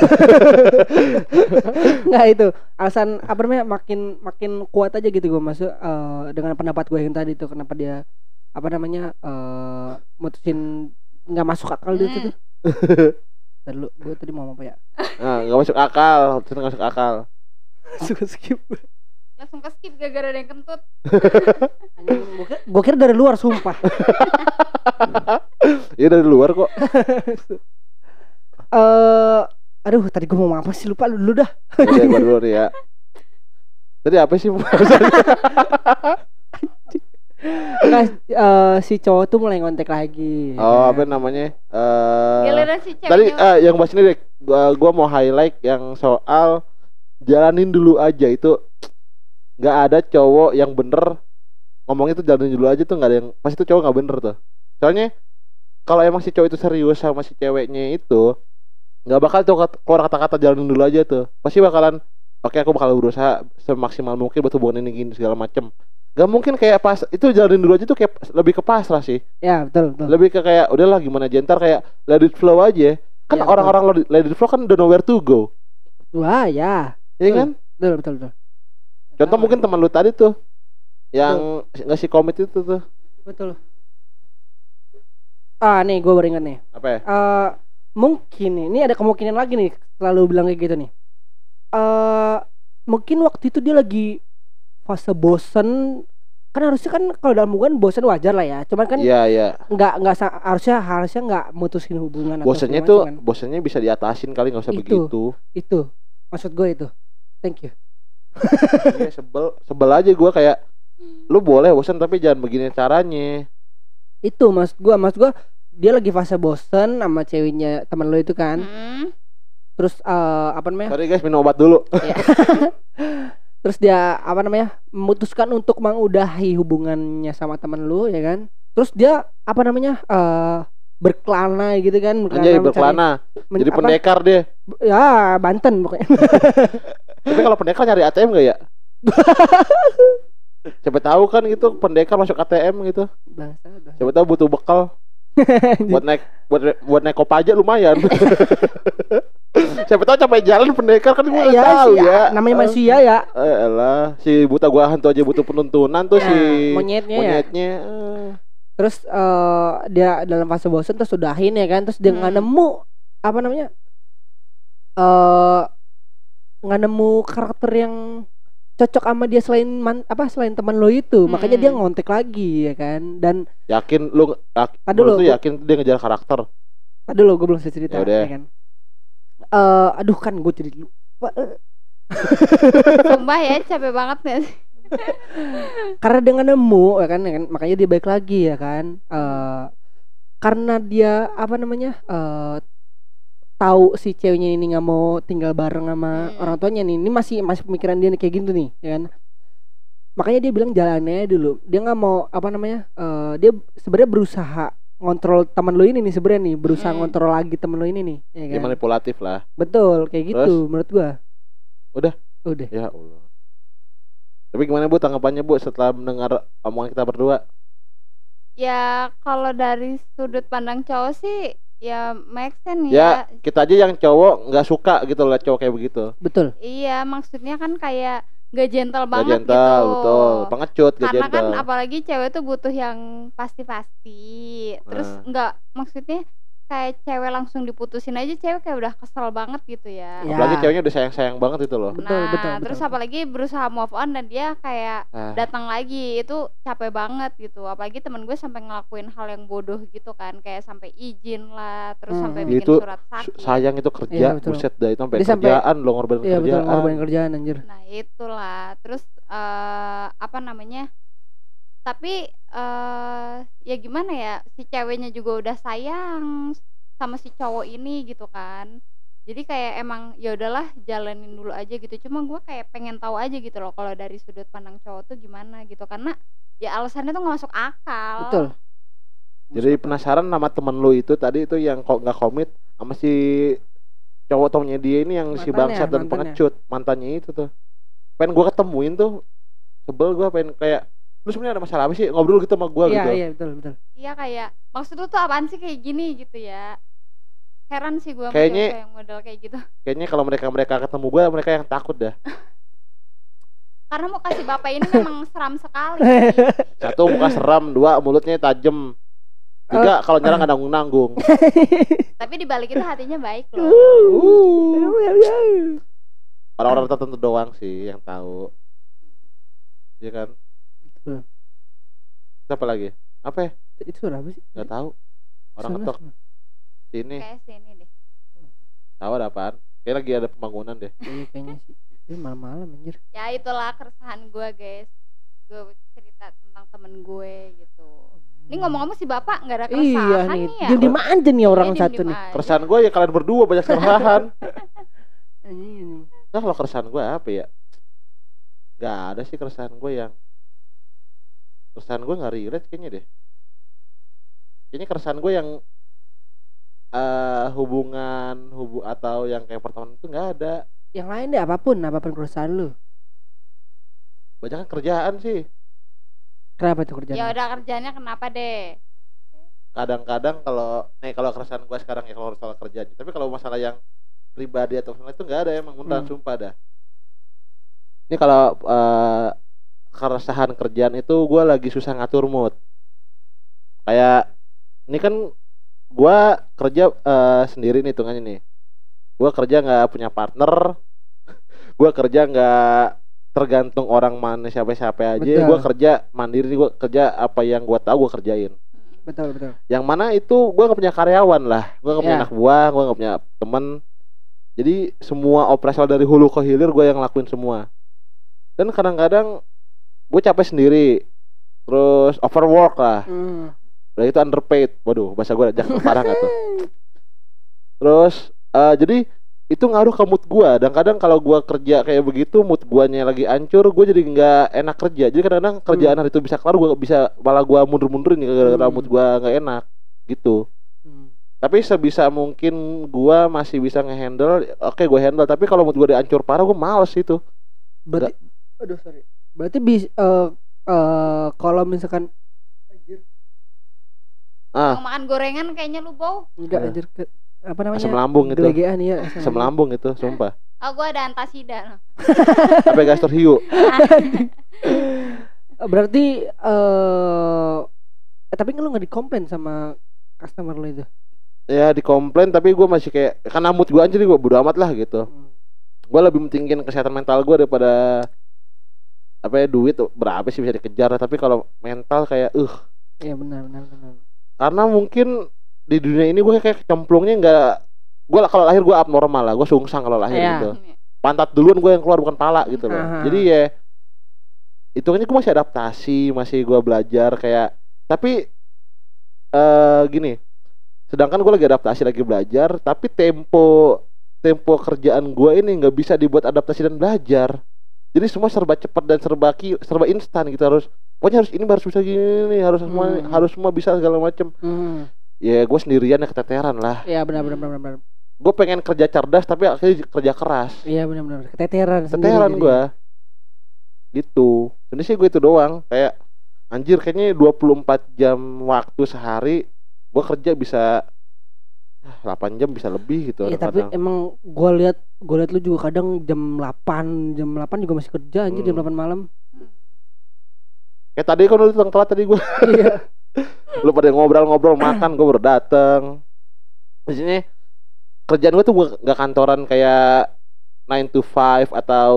Nggak itu. Alasan apa namanya makin makin kuat aja gitu gue masuk eh, dengan pendapat gue yang tadi tuh kenapa dia apa namanya eh mutusin nggak masuk akal dia tuh Hmm. Ntar dulu gue tadi mau apa ya? Nah, enggak masuk akal, terus nggak masuk akal. suka skip langsung ke skip gara-gara ada yang kentut gua kira, dari luar sumpah Ya dari luar kok. eh aduh tadi gue mau ngomong apa sih lupa lu dulu dah Udah gua dulu nih ya. Tadi apa sih? Nggak, eh, si cowok tuh mulai ngontek lagi oh, ya apa namanya? Eh giliran si tadi eh, yang bahas ini deh. Gua, gua mau highlight yang soal jalanin dulu aja itu nggak ada cowok yang bener. Ngomongnya tuh jalanin dulu aja tuh nggak ada yang pasti tuh cowok nggak bener tuh. Soalnya kalau emang si cowok itu serius sama si ceweknya itu nggak bakal tuh keluar kata-kata jalanin dulu aja tuh. Pasti bakalan oke aku bakal berusaha semaksimal mungkin buat hubungan ini gini segala macem. Nggak mungkin kayak pas itu jalanin dulu aja tuh kayak lebih ke pasrah sih. Ya betul betul. Lebih ke kayak udahlah gimana jentar kayak let it flow aja. Kan Ya, orang-orang lo- let it flow kan udah nowhere to go. Wah ya. Ya Betul. kan? Betul betul betul contoh mungkin teman lu tadi tuh yang ngasih komit itu tuh. Betul. Ah nih gue baru ingat nih. Apa ya? Eh mungkin ini ada kemungkinan lagi nih selalu bilang kayak gitu nih. Eh mungkin waktu itu dia lagi fase bosen. Kan harusnya kan kalau dalam hubungan bosen wajar lah ya. Cuman kan iya iya. nggak nggak harusnya harusnya nggak mutusin hubungan bosannya tuh kan. bosannya bisa diatasin kali nggak usah Itu. begitu. itu. Maksud gue itu. Thank you Iya, sebel sebel aja gua kayak lu boleh bosan tapi jangan begini caranya. Itu maksud gue maksud gue dia lagi fase bosen sama ceweknya teman lo itu kan. Hmm. terus eh, apa namanya? Sorry guys minum obat dulu. Ya. terus dia apa namanya memutuskan untuk mengudahi hubungannya sama teman lu ya kan? Terus dia apa namanya eh berkelana gitu kan anjay mencari- berkelana. men- jadi apa? pendekar deh ya Banten pokoknya tapi kalau pendekar nyari ATM gak ya? Siapa tahu kan gitu pendekar masuk ATM gitu. Bangsa bangsa. siapa tahu butuh bekal. Buat naik buat buat naik kopaja lumayan. Siapa tahu capek jalan pendekar kan gue ya, tahu sih, ya. namanya Eh, manusia ya. Eh elah si buta gua hantu aja butuh penuntunan tuh Nah, si monyetnya. ya monyetnya eh. terus eh dia dalam fase bosen terus sudahin ya kan terus dia nggak Hmm. nemu apa namanya eh nggak nemu karakter yang cocok sama dia selain man, apa selain teman lo itu. Makanya dia Hmm. ngontek lagi ya kan? Dan yakin lu yak, Tadi lu, tuh yakin dia ngejar karakter? Aduh lo gue belum selesai cerita Yaudah. ya kan? Eh aduh kan gue jadi lupa eh. Sumpah ya capek banget ya karena dia nggak nemu ya kan, ya kan? Makanya dia baik lagi ya kan? Eh karena dia apa namanya eh tahu si ceweknya ini nggak mau tinggal bareng sama Hmm. orang tuanya nih. Ini masih masih pemikiran dia nih kayak gitu nih ya kan? Makanya dia bilang jalannya dulu. Dia nggak mau apa namanya eh dia sebenarnya berusaha ngontrol teman lo ini nih sebenarnya nih. Berusaha Hmm. ngontrol lagi teman lo ini nih ya dia kan? manipulatif lah. Betul kayak gitu Terus? menurut gua. Udah? udah. Ya Allah. Tapi gimana bu tanggapannya bu setelah mendengar omongan kita berdua? Ya kalau dari sudut pandang cowok sih ya make sense Ya, ya. kita aja yang cowok nggak suka gitu loh cowok kayak begitu. Betul. Iya, maksudnya kan kayak gak gentle Gak banget gentle, gitu. betul. Pengecut, gak Karena kan gentle. apalagi cewek tuh butuh yang pasti-pasti. Terus Nah. nggak maksudnya kayak cewek langsung diputusin aja cewek kayak udah kesel banget gitu ya. Ya. Apalagi ceweknya udah sayang-sayang banget itu loh. Betul, nah, betul, terus betul. apalagi berusaha move on dan dia kayak Ah, datang lagi itu capek banget gitu. Apalagi temen gue sampai ngelakuin hal yang bodoh gitu kan, kayak sampai izin lah, terus Hmm. sampai bikin itu surat su- sakit. sayang itu kerja, Iya, betul. buset dah itu sampai Dia sampai- kerjaan lo ngorbanin Iya betul kerjaan. ngorbanin kerjaan anjir. Nah itulah terus eh apa namanya tapi eh ya gimana ya si ceweknya juga udah sayang sama si cowok ini gitu kan jadi kayak emang ya udahlah jalanin dulu aja gitu cuma gua kayak pengen tahu aja gitu loh kalau dari sudut pandang cowok tuh gimana gitu karena ya alasannya tuh nggak masuk akal Betul. Jadi penasaran sama temen lu itu tadi itu yang kok nggak komit sama si cowok tomnya dia ini yang si Mantannya, bangsat dan mantannya. pengecut mantannya itu tuh. Pengen gua ketemuin tuh. Sebel gua pengen kayak lu sebenarnya ada masalah apa sih ngobrol gitu sama gua Iya gitu. iya betul betul. iya kayak maksud lu tuh apaan sih kayak gini gitu ya heran sih gua sama Kayaknya- yang model kayak gitu Kayaknya kalau mereka mereka ketemu gua mereka yang takut dah. karena mau kasih bapak ini memang seram sekali Satu muka seram, dua mulutnya tajam. Oh. Tiga kalau nyerang nggak nanggung nanggung. tapi di balik itu hatinya baik loh Orang-orang tertentu doang sih yang tahu. Iya kan? Betul. Apa lagi? Apa ya? Itu suara apa sih? Nggak tahu. Orang Sana, ketok sana. sini. kayak sini deh Tahu ada apaan? Kayak lagi ada pembangunan deh. Iya kayaknya sih. Ini malam-malam anjir. ya itulah keresahan gue guys gue cerita tentang temen gue gitu ini ngomong-ngomong si bapak nggak ada Iya keresahan nih. nih ya Diem diem aja nih orang Dia satu nih. Keresahan gue ya kalian berdua banyak anjing. nah kalau keresahan gue apa ya? Gak ada sih keresahan gue yang keresahan gue nggak relate kayaknya deh. Kayaknya keresahan gue yang eh hubungan hubu atau yang kayak pertemanan itu nggak ada. Yang lain deh apa pun, apa pun perusahaan lu. Banyak kan kerjaan sih. Kenapa tuh kerjaan? ya udah kerjanya kenapa deh Kadang-kadang kalau nih kalau keresahan gue sekarang ya kalau soal kerjaan. Tapi kalau masalah yang pribadi atau masalah itu nggak ada emang beneran Hmm. sumpah dah. Ini kalau eh keresahan kerjaan itu gue lagi susah ngatur mood. Kayak ini kan gue kerja eh, sendiri nih hitungannya nih. Gue kerja nggak punya partner. gue kerja nggak tergantung orang mana siapa-siapa aja. Betul. Gue kerja mandiri. Gue kerja apa yang gue tahu gue kerjain. Betul betul. Yang mana itu gue gak punya karyawan lah. Gue gak punya Ya. anak buah. Gue gak punya temen. Jadi semua operasional dari hulu ke hilir gue yang lakuin semua. Dan kadang-kadang gue capek sendiri. Terus overwork lah. Hmm. Udah itu underpaid. Waduh, bahasa gue jangan parah gak tuh. Terus eh, jadi itu ngaruh ke mood gue dan kadang kalau gue kerja kayak begitu mood guanya lagi hancur gue jadi nggak enak kerja jadi kadang-kadang kerjaan hari itu bisa kelar gue bisa malah gue mundur-mundurin nih gara-gara Hmm. mood gue nggak enak gitu Hmm. tapi sebisa mungkin gue masih bisa ngehandle oke gue handle tapi kalau mood gue udah hancur parah gue males itu Berarti aduh sorry. Berarti bis eh eh, kalau misalkan ah makan gorengan kayaknya lu bau enggak Ada. anjir ke, apa namanya? asam lambung gitu Gelegean ya. asam lambung itu sumpah oh gue ada antasida apa gastor hiu Berarti eh eh, tapi lu nggak dikomplain sama customer lu itu. ya dikomplain tapi gue masih kayak karena mood gue anjir gue bodo amat lah gitu Hmm. gue lebih mentingin kesehatan mental gue daripada apa ya duit berapa sih bisa dikejar tapi kalau mental kayak uh Iya benar benar benar. karena mungkin di dunia ini gue kayak cemplungnya nggak gue kalau lahir gue abnormal lah gue sungsang kalau lahir Iya. gitu pantat duluan gue yang keluar bukan pala gitu loh Aha. jadi ya itu kan gue masih adaptasi masih gue belajar kayak tapi eh gini sedangkan gue lagi adaptasi lagi belajar tapi tempo tempo kerjaan gue ini nggak bisa dibuat adaptasi dan belajar jadi semua serba cepat dan serba ki serba instan gitu harus pokoknya harus ini harus bisa gini harus semua Hmm. harus semua bisa segala macem Hmm. ya gue sendirian ya keteteran lah Iya benar benar benar benar. gue pengen kerja cerdas tapi akhirnya kerja keras Iya benar benar. Keteteran sendiri keteteran gue gitu sebenarnya sih gue itu doang kayak anjir kayaknya 24 jam waktu sehari gue kerja bisa 8 jam bisa lebih gitu Iya tapi kadang-kadang. emang gua lihat gua lihat lu juga kadang jam 8 jam 8 juga masih kerja anjir jam Hmm. 8 malam. Kayak tadi kan lu datang telat tadi gua Iya. lu pada ngobrol-ngobrol makan gue baru dateng di sini kerjaan gue tuh gua nggak kantoran kayak 9 to 5 atau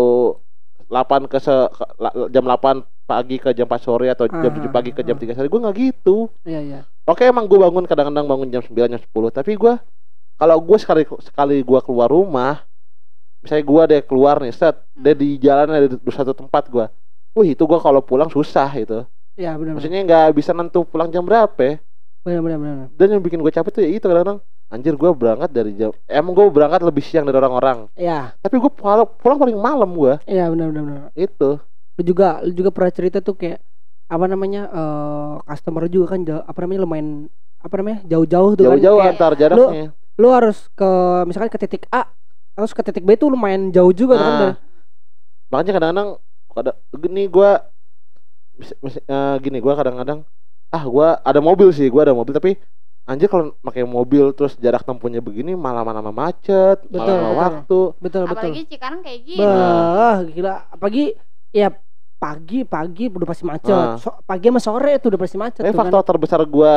8 ke, se- ke- jam 8 pagi ke jam 4 sore atau jam 7 pagi ke jam Ah. 3 sore gue nggak gitu Iya iya. Oke emang gue bangun kadang-kadang bangun jam 9 jam 10 tapi gue kalau gue sekali sekali gue keluar rumah misalnya gue deh keluar nih set dia di jalan ada di satu tempat gue wih itu gue kalau pulang susah itu Iya benar. maksudnya nggak bisa nentu pulang jam berapa ya Benar benar benar. dan yang bikin gue capek tuh ya itu kadang-kadang anjir gue berangkat dari jam emang gue berangkat lebih siang dari orang-orang Iya. tapi gue pulang, pulang paling malam gue Iya benar benar benar. itu Lu juga lu juga pernah cerita tuh kayak apa namanya eh customer juga kan jauh- apa namanya lumayan apa namanya jauh-jauh tuh kan jauh-jauh kayak antar jaraknya lu harus ke misalkan ke titik A harus ke titik B tuh lumayan jauh juga kan Nah, dari makanya kadang-kadang kadang gini gue mis- mis- eh, gini gue kadang-kadang ah gue ada mobil sih gue ada mobil tapi anjir kalau pakai mobil terus jarak tempuhnya begini malah mana macet Betul, malah betul. waktu betul betul. apalagi Cikarang kayak gini Bah, gila. Pagi ya pagi pagi udah pasti macet. Ah. So- pagi sama sore tuh udah pasti macet tapi tuh kan. faktor terbesar gue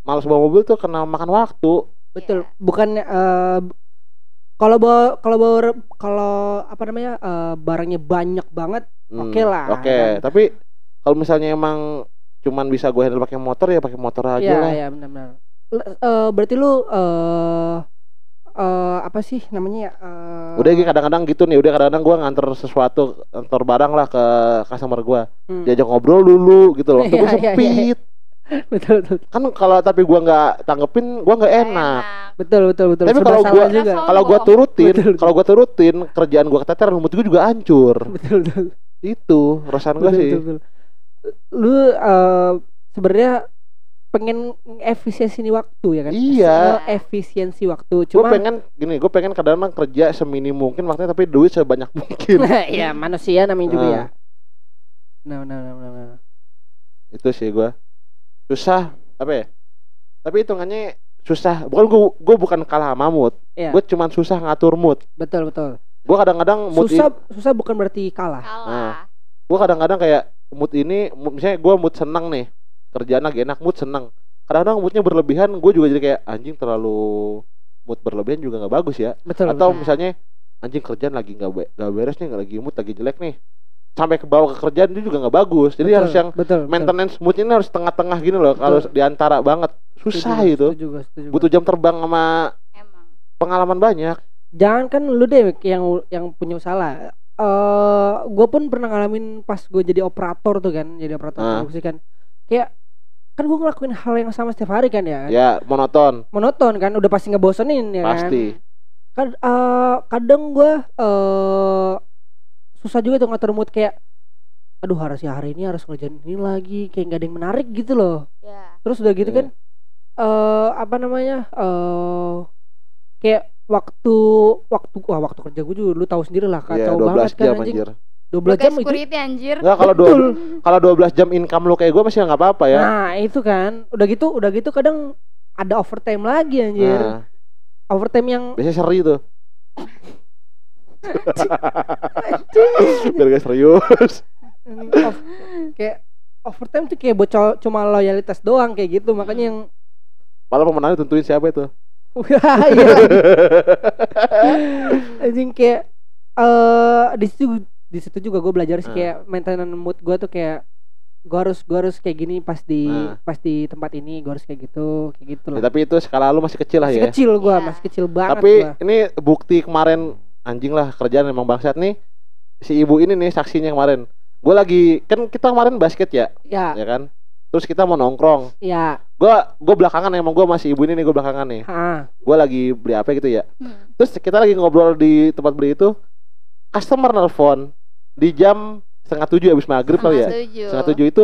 malas bawa mobil tuh karena makan waktu Betul. Iya. Bukan eh, kalau bawa kalau bawa kalau apa namanya eh, barangnya banyak banget Hmm, Oke lah, Oke, kan. tapi kalau misalnya emang cuman bisa gue handle pakai motor ya pakai motor aja Iya lah. iya benar-benar. L- eh, berarti lu eh eh, apa sih namanya ya? eh, Udah gitu kadang-kadang gitu nih, udah kadang-kadang gue nganter sesuatu, nganter barang lah ke customer gue. hmm. Diajak ngobrol dulu gitu loh. Waktu gue Iya, iya, iya, sempit. betul betul Kan kalau tapi gue nggak tanggepin, gue nggak enak. betul betul betul. Tapi kalau gua-. Kalau gue turutin, kalau gue turutin, kerjaan gue keteteran, mood gue juga hancur. betul betul. Itu perasaan gue betul, sih. betul, betul. Lu eh, sebenarnya pengen efisiensi waktu ya kan? Iya. Efisiensi waktu. Gue Cuma pengen gini, gue pengen kadang-kadang kerja seminim mungkin waktunya tapi duit sebanyak mungkin. ya manusia namanya juga Ah. ya. Nah, nah, nah, nah, nah. itu sih gua susah apa ya tapi hitungannya susah bukan gua gua bukan kalah sama mood Iya. gua cuman susah ngatur mood Betul, betul. gua kadang-kadang mood Susah, ini, susah bukan berarti kalah. kalah gua kadang-kadang kayak mood ini misalnya gua mood senang nih kerjaan lagi enak mood senang kadang-kadang moodnya berlebihan gua juga jadi kayak anjing terlalu mood berlebihan juga nggak bagus ya Betul. atau betul. misalnya anjing kerjaan lagi nggak be- nggak beres nih nggak lagi mood lagi jelek nih sampai ke bawah ke kerjaan itu juga nggak bagus jadi Betul, harus yang betul, betul. maintenance moodnya ini harus tengah-tengah gini loh kalau Betul. di antara banget susah Setuju, itu setuju, setuju. butuh jam terbang sama emang pengalaman banyak Jangan kan lu deh yang yang punya usaha. Eh, gue pun pernah ngalamin pas gue jadi operator tuh kan, jadi operator Ah. produksi kan. Kayak kan gue ngelakuin hal yang sama setiap hari kan ya. ya monoton Monoton kan, udah pasti ngebosenin ya kan. pasti Kad- eh, kadang gue eh susah juga tuh ngatur mood kayak aduh harusnya hari ini harus ngerjain ini lagi kayak nggak ada yang menarik gitu loh ya terus udah gitu Iya. kan eh apa namanya eh kayak waktu waktu wah waktu kerja gue juga lu tahu sendiri lah ya kacau 12 banget kan jam anjing anjir 12 jam itu. security anjir. Nggak, kalau dua kalau 12 jam income lo kayak gue masih nggak apa-apa ya. Nah itu kan. Udah gitu udah gitu kadang ada overtime lagi anjir. Nah, overtime yang biasanya seri tuh. Biar gak serius. Off, kayak overtime tuh kayak bocor cuma loyalitas doang kayak gitu. Makanya yang malah pemenangnya tentuin siapa itu? Iya. Anjing kayak eh di situ di situ juga gue belajar sih Ah. kayak maintenance mood gue tuh kayak gue harus gue harus kayak gini pas di Ah. pas di tempat ini gue harus kayak gitu kayak gitu Ya, loh tapi itu skala lu masih kecil lah masih ya. kecil gue Iya. masih kecil banget tapi gua. ini bukti kemarin anjing lah kerjaan emang bangsat nih si ibu ini nih saksinya kemarin. Gue lagi kan kita kemarin basket ya? Ya. Ya kan? Terus kita mau nongkrong. Ya. Gue gue belakangan emang gue masih ibu ini nih gue belakangan nih. Gue lagi beli apa gitu ya? Hmm. terus kita lagi ngobrol di tempat beli itu customer nelfon di jam setengah tujuh abis maghrib kali ya? Setengah tujuh. Itu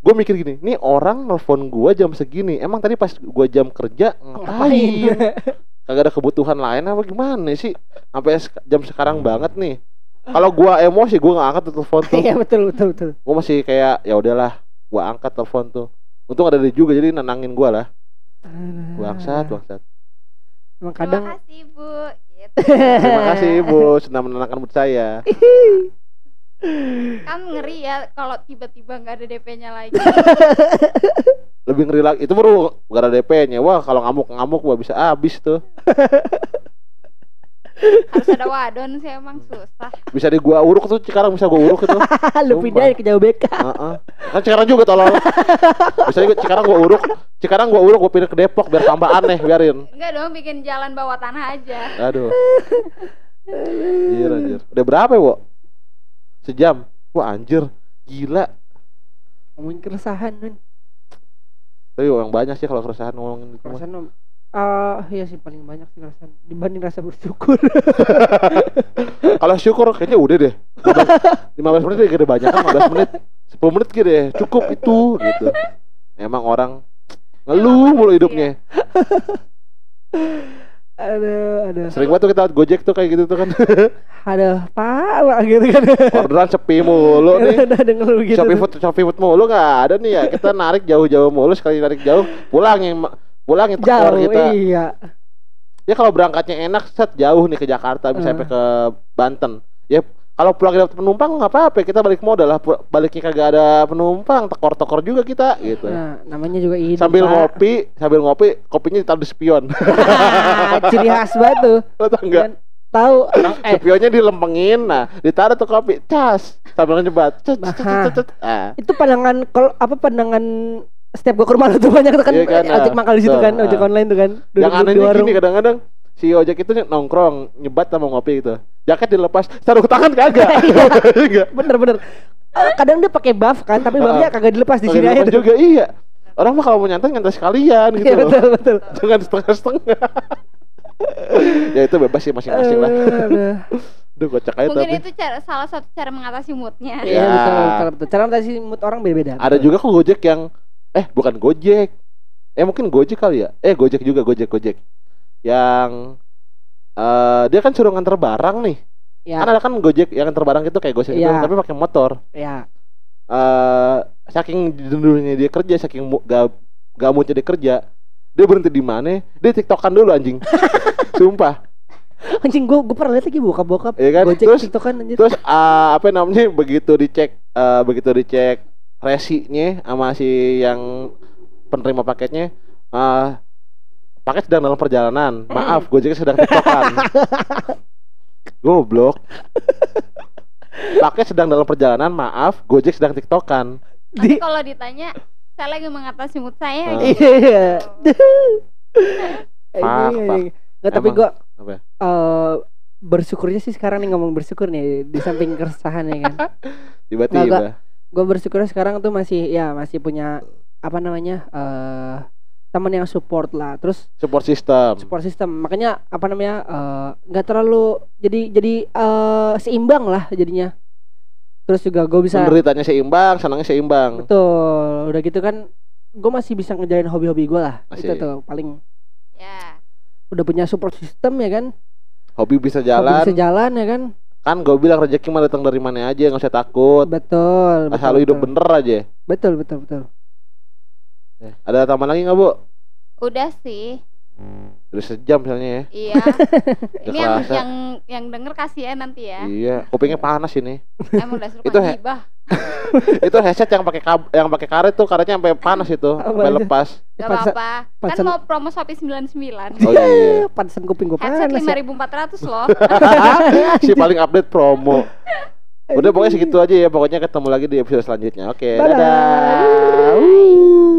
gue mikir gini nih orang nelfon gue jam segini emang tadi pas gue jam kerja ngapain? Kagak ada kebutuhan lain apa gimana sih? Sampai jam sekarang banget nih. Kalau gue emosi gue nggak angkat telepon tuh. Iya betul betul betul. Gue masih kayak ya udahlah gue angkat telepon tuh. Untung ada dia juga jadi nenangin gue lah. Bangsat bangsat. Emang Terima kadang kasih Bu. Gitu. Terima kasih Ibu sudah menenangkan mood saya. Kan ngeri ya kalau tiba-tiba nggak ada DP-nya lagi. Lebih ngeri lagi itu baru gak ada DP-nya. Wah, kalau ngamuk-ngamuk wah bisa habis tuh. Harus ada wadon sih emang susah. Bisa di gua uruk tuh Cikarang bisa gua uruk itu. lu pindahin ke jauh BK. Heeh. Kan Cikarang juga tolong. Bisa juga Cikarang gua uruk. Cikarang gua uruk gua pindah ke Depok biar tambah aneh biarin. Enggak dong bikin jalan bawah tanah aja. Aduh. Anjir, anjir. Udah berapa ya, Wo? Sejam. Wah, anjir. Gila. Ngomongin keresahan men. Tapi yang banyak sih kalau keresahan ngomongin itu mah. Keresahan om. Ah, iya sih paling banyak sih keresahan dibanding rasa bersyukur. Kalau syukur kayaknya udah deh. 15 menit udah gede banyak kan 15 menit. 10 menit gede deh. Cukup itu gitu. Emang orang ngeluh mulu hidupnya. Aduh, aduh. Sering banget tuh kita Gojek tuh kayak gitu tuh kan. Aduh, pak gitu kan. Orderan sepi mulu nih. Udah denger lu gitu. Shopee. Food, Shopee Food mulu nggak ada nih ya. Kita narik jauh-jauh mulu sekali narik jauh, pulangin pulangin tekor Jauh, kita. iya. Ya kalau berangkatnya enak, set jauh nih ke Jakarta, bisa Eh. sampai ke Banten. Ya kalau pulang dapat penumpang nggak apa-apa, kita balik modal lah. Baliknya kagak ada penumpang, tekor-tekor juga kita gitu. Nah, namanya juga hidup. sambil Pak. ngopi, sambil ngopi, kopinya ditaruh di spion. Ciri khas banget tuh. Lo tau nggak? Kan? Tahu eh Spionnya dilempengin, nah ditaruh tuh kopi, cas, sambil nyebat, cet, cet. Ah. itu pandangan kalau apa pandangan setiap gua ke rumah lu tuh banyak tuh kan, Iya kan, ojek ah, mangkal di situ kan ojek ah. online tuh kan yang duduk anehnya gini kadang-kadang si ojek itu nongkrong nyebat sama ngopi gitu. Jaket dilepas sarung tangan kagak. Enggak. Bener bener. Eh, kadang dia pakai buff kan tapi buffnya kagak dilepas di sini aja. juga iya. Orang mah kalau mau nyantai nyantai sekalian gitu Iya, loh. betul betul. Jangan setengah-setengah. Ya itu bebas sih masing-masing lah. Aduh. Duh kocak aja Mungkin tapi itu cara salah satu cara mengatasi moodnya. Iya. Ya. betul betul betul. Cara mengatasi mood orang beda-beda. ada juga kok Gojek yang eh bukan Gojek. Eh mungkin Gojek kali ya? Eh Gojek juga Gojek Gojek yang eh dia kan suruh nganter barang nih Ya, kan ada kan Gojek yang nganter barang itu kayak Gojek itu Iya. tapi pakai motor ya. eh saking dulunya dia kerja saking gak gak moodnya dia kerja dia berhenti di mana dia tiktokan dulu anjing sumpah Anjing gua gua pernah lihat lagi bokap-bokap Iya kan? Gojek Terus- TikTokan anjir. terus eh, apa namanya begitu dicek eh, begitu dicek resinya sama si yang penerima paketnya eh paket sedang dalam perjalanan maaf Gojek sedang tiktokan goblok paket sedang dalam perjalanan maaf Gojek sedang tiktokan Nanti Di- kalau ditanya saya lagi mengatasi mood saya Ah. gitu. Iya. Fuck, Ini- fuck. Nggak, tapi gua Apa? eh bersyukurnya sih sekarang nih ngomong bersyukur nih di samping keresahan ya kan. tiba-tiba Gue bersyukur sekarang tuh masih ya masih punya apa namanya eh teman yang support lah. Terus support system support system. Makanya apa namanya eh, nggak terlalu jadi jadi eh seimbang lah jadinya. Terus juga gue bisa penderitanya seimbang senangnya seimbang betul. Udah gitu kan gue masih bisa ngejalin hobi-hobi gue lah. Itu Masih. tuh paling Ya. udah punya support system ya kan. hobi bisa Hobi jalan bisa jalan ya kan. kan gue bilang rezeki mah datang dari mana aja nggak usah takut Betul. asal betul, hidup betul. bener aja Betul betul betul. Ada tambahan lagi nggak bu Udah sih. udah sejam misalnya ya Iya. Ini yang kerasa. yang yang denger kasihan nanti ya. iya kupingnya panas ini Emang udah suruh Itu he- gibah. itu headset yang pakai yang pakai karet tuh karetnya sampai panas itu sampai lepas Gak apa-apa. Kan mau promo Shopee 99. oh iya Pantesan kuping gue Headset panas ya. 5400 loh. si paling update promo udah pokoknya segitu aja ya pokoknya ketemu lagi di episode selanjutnya oke Dadah. dadah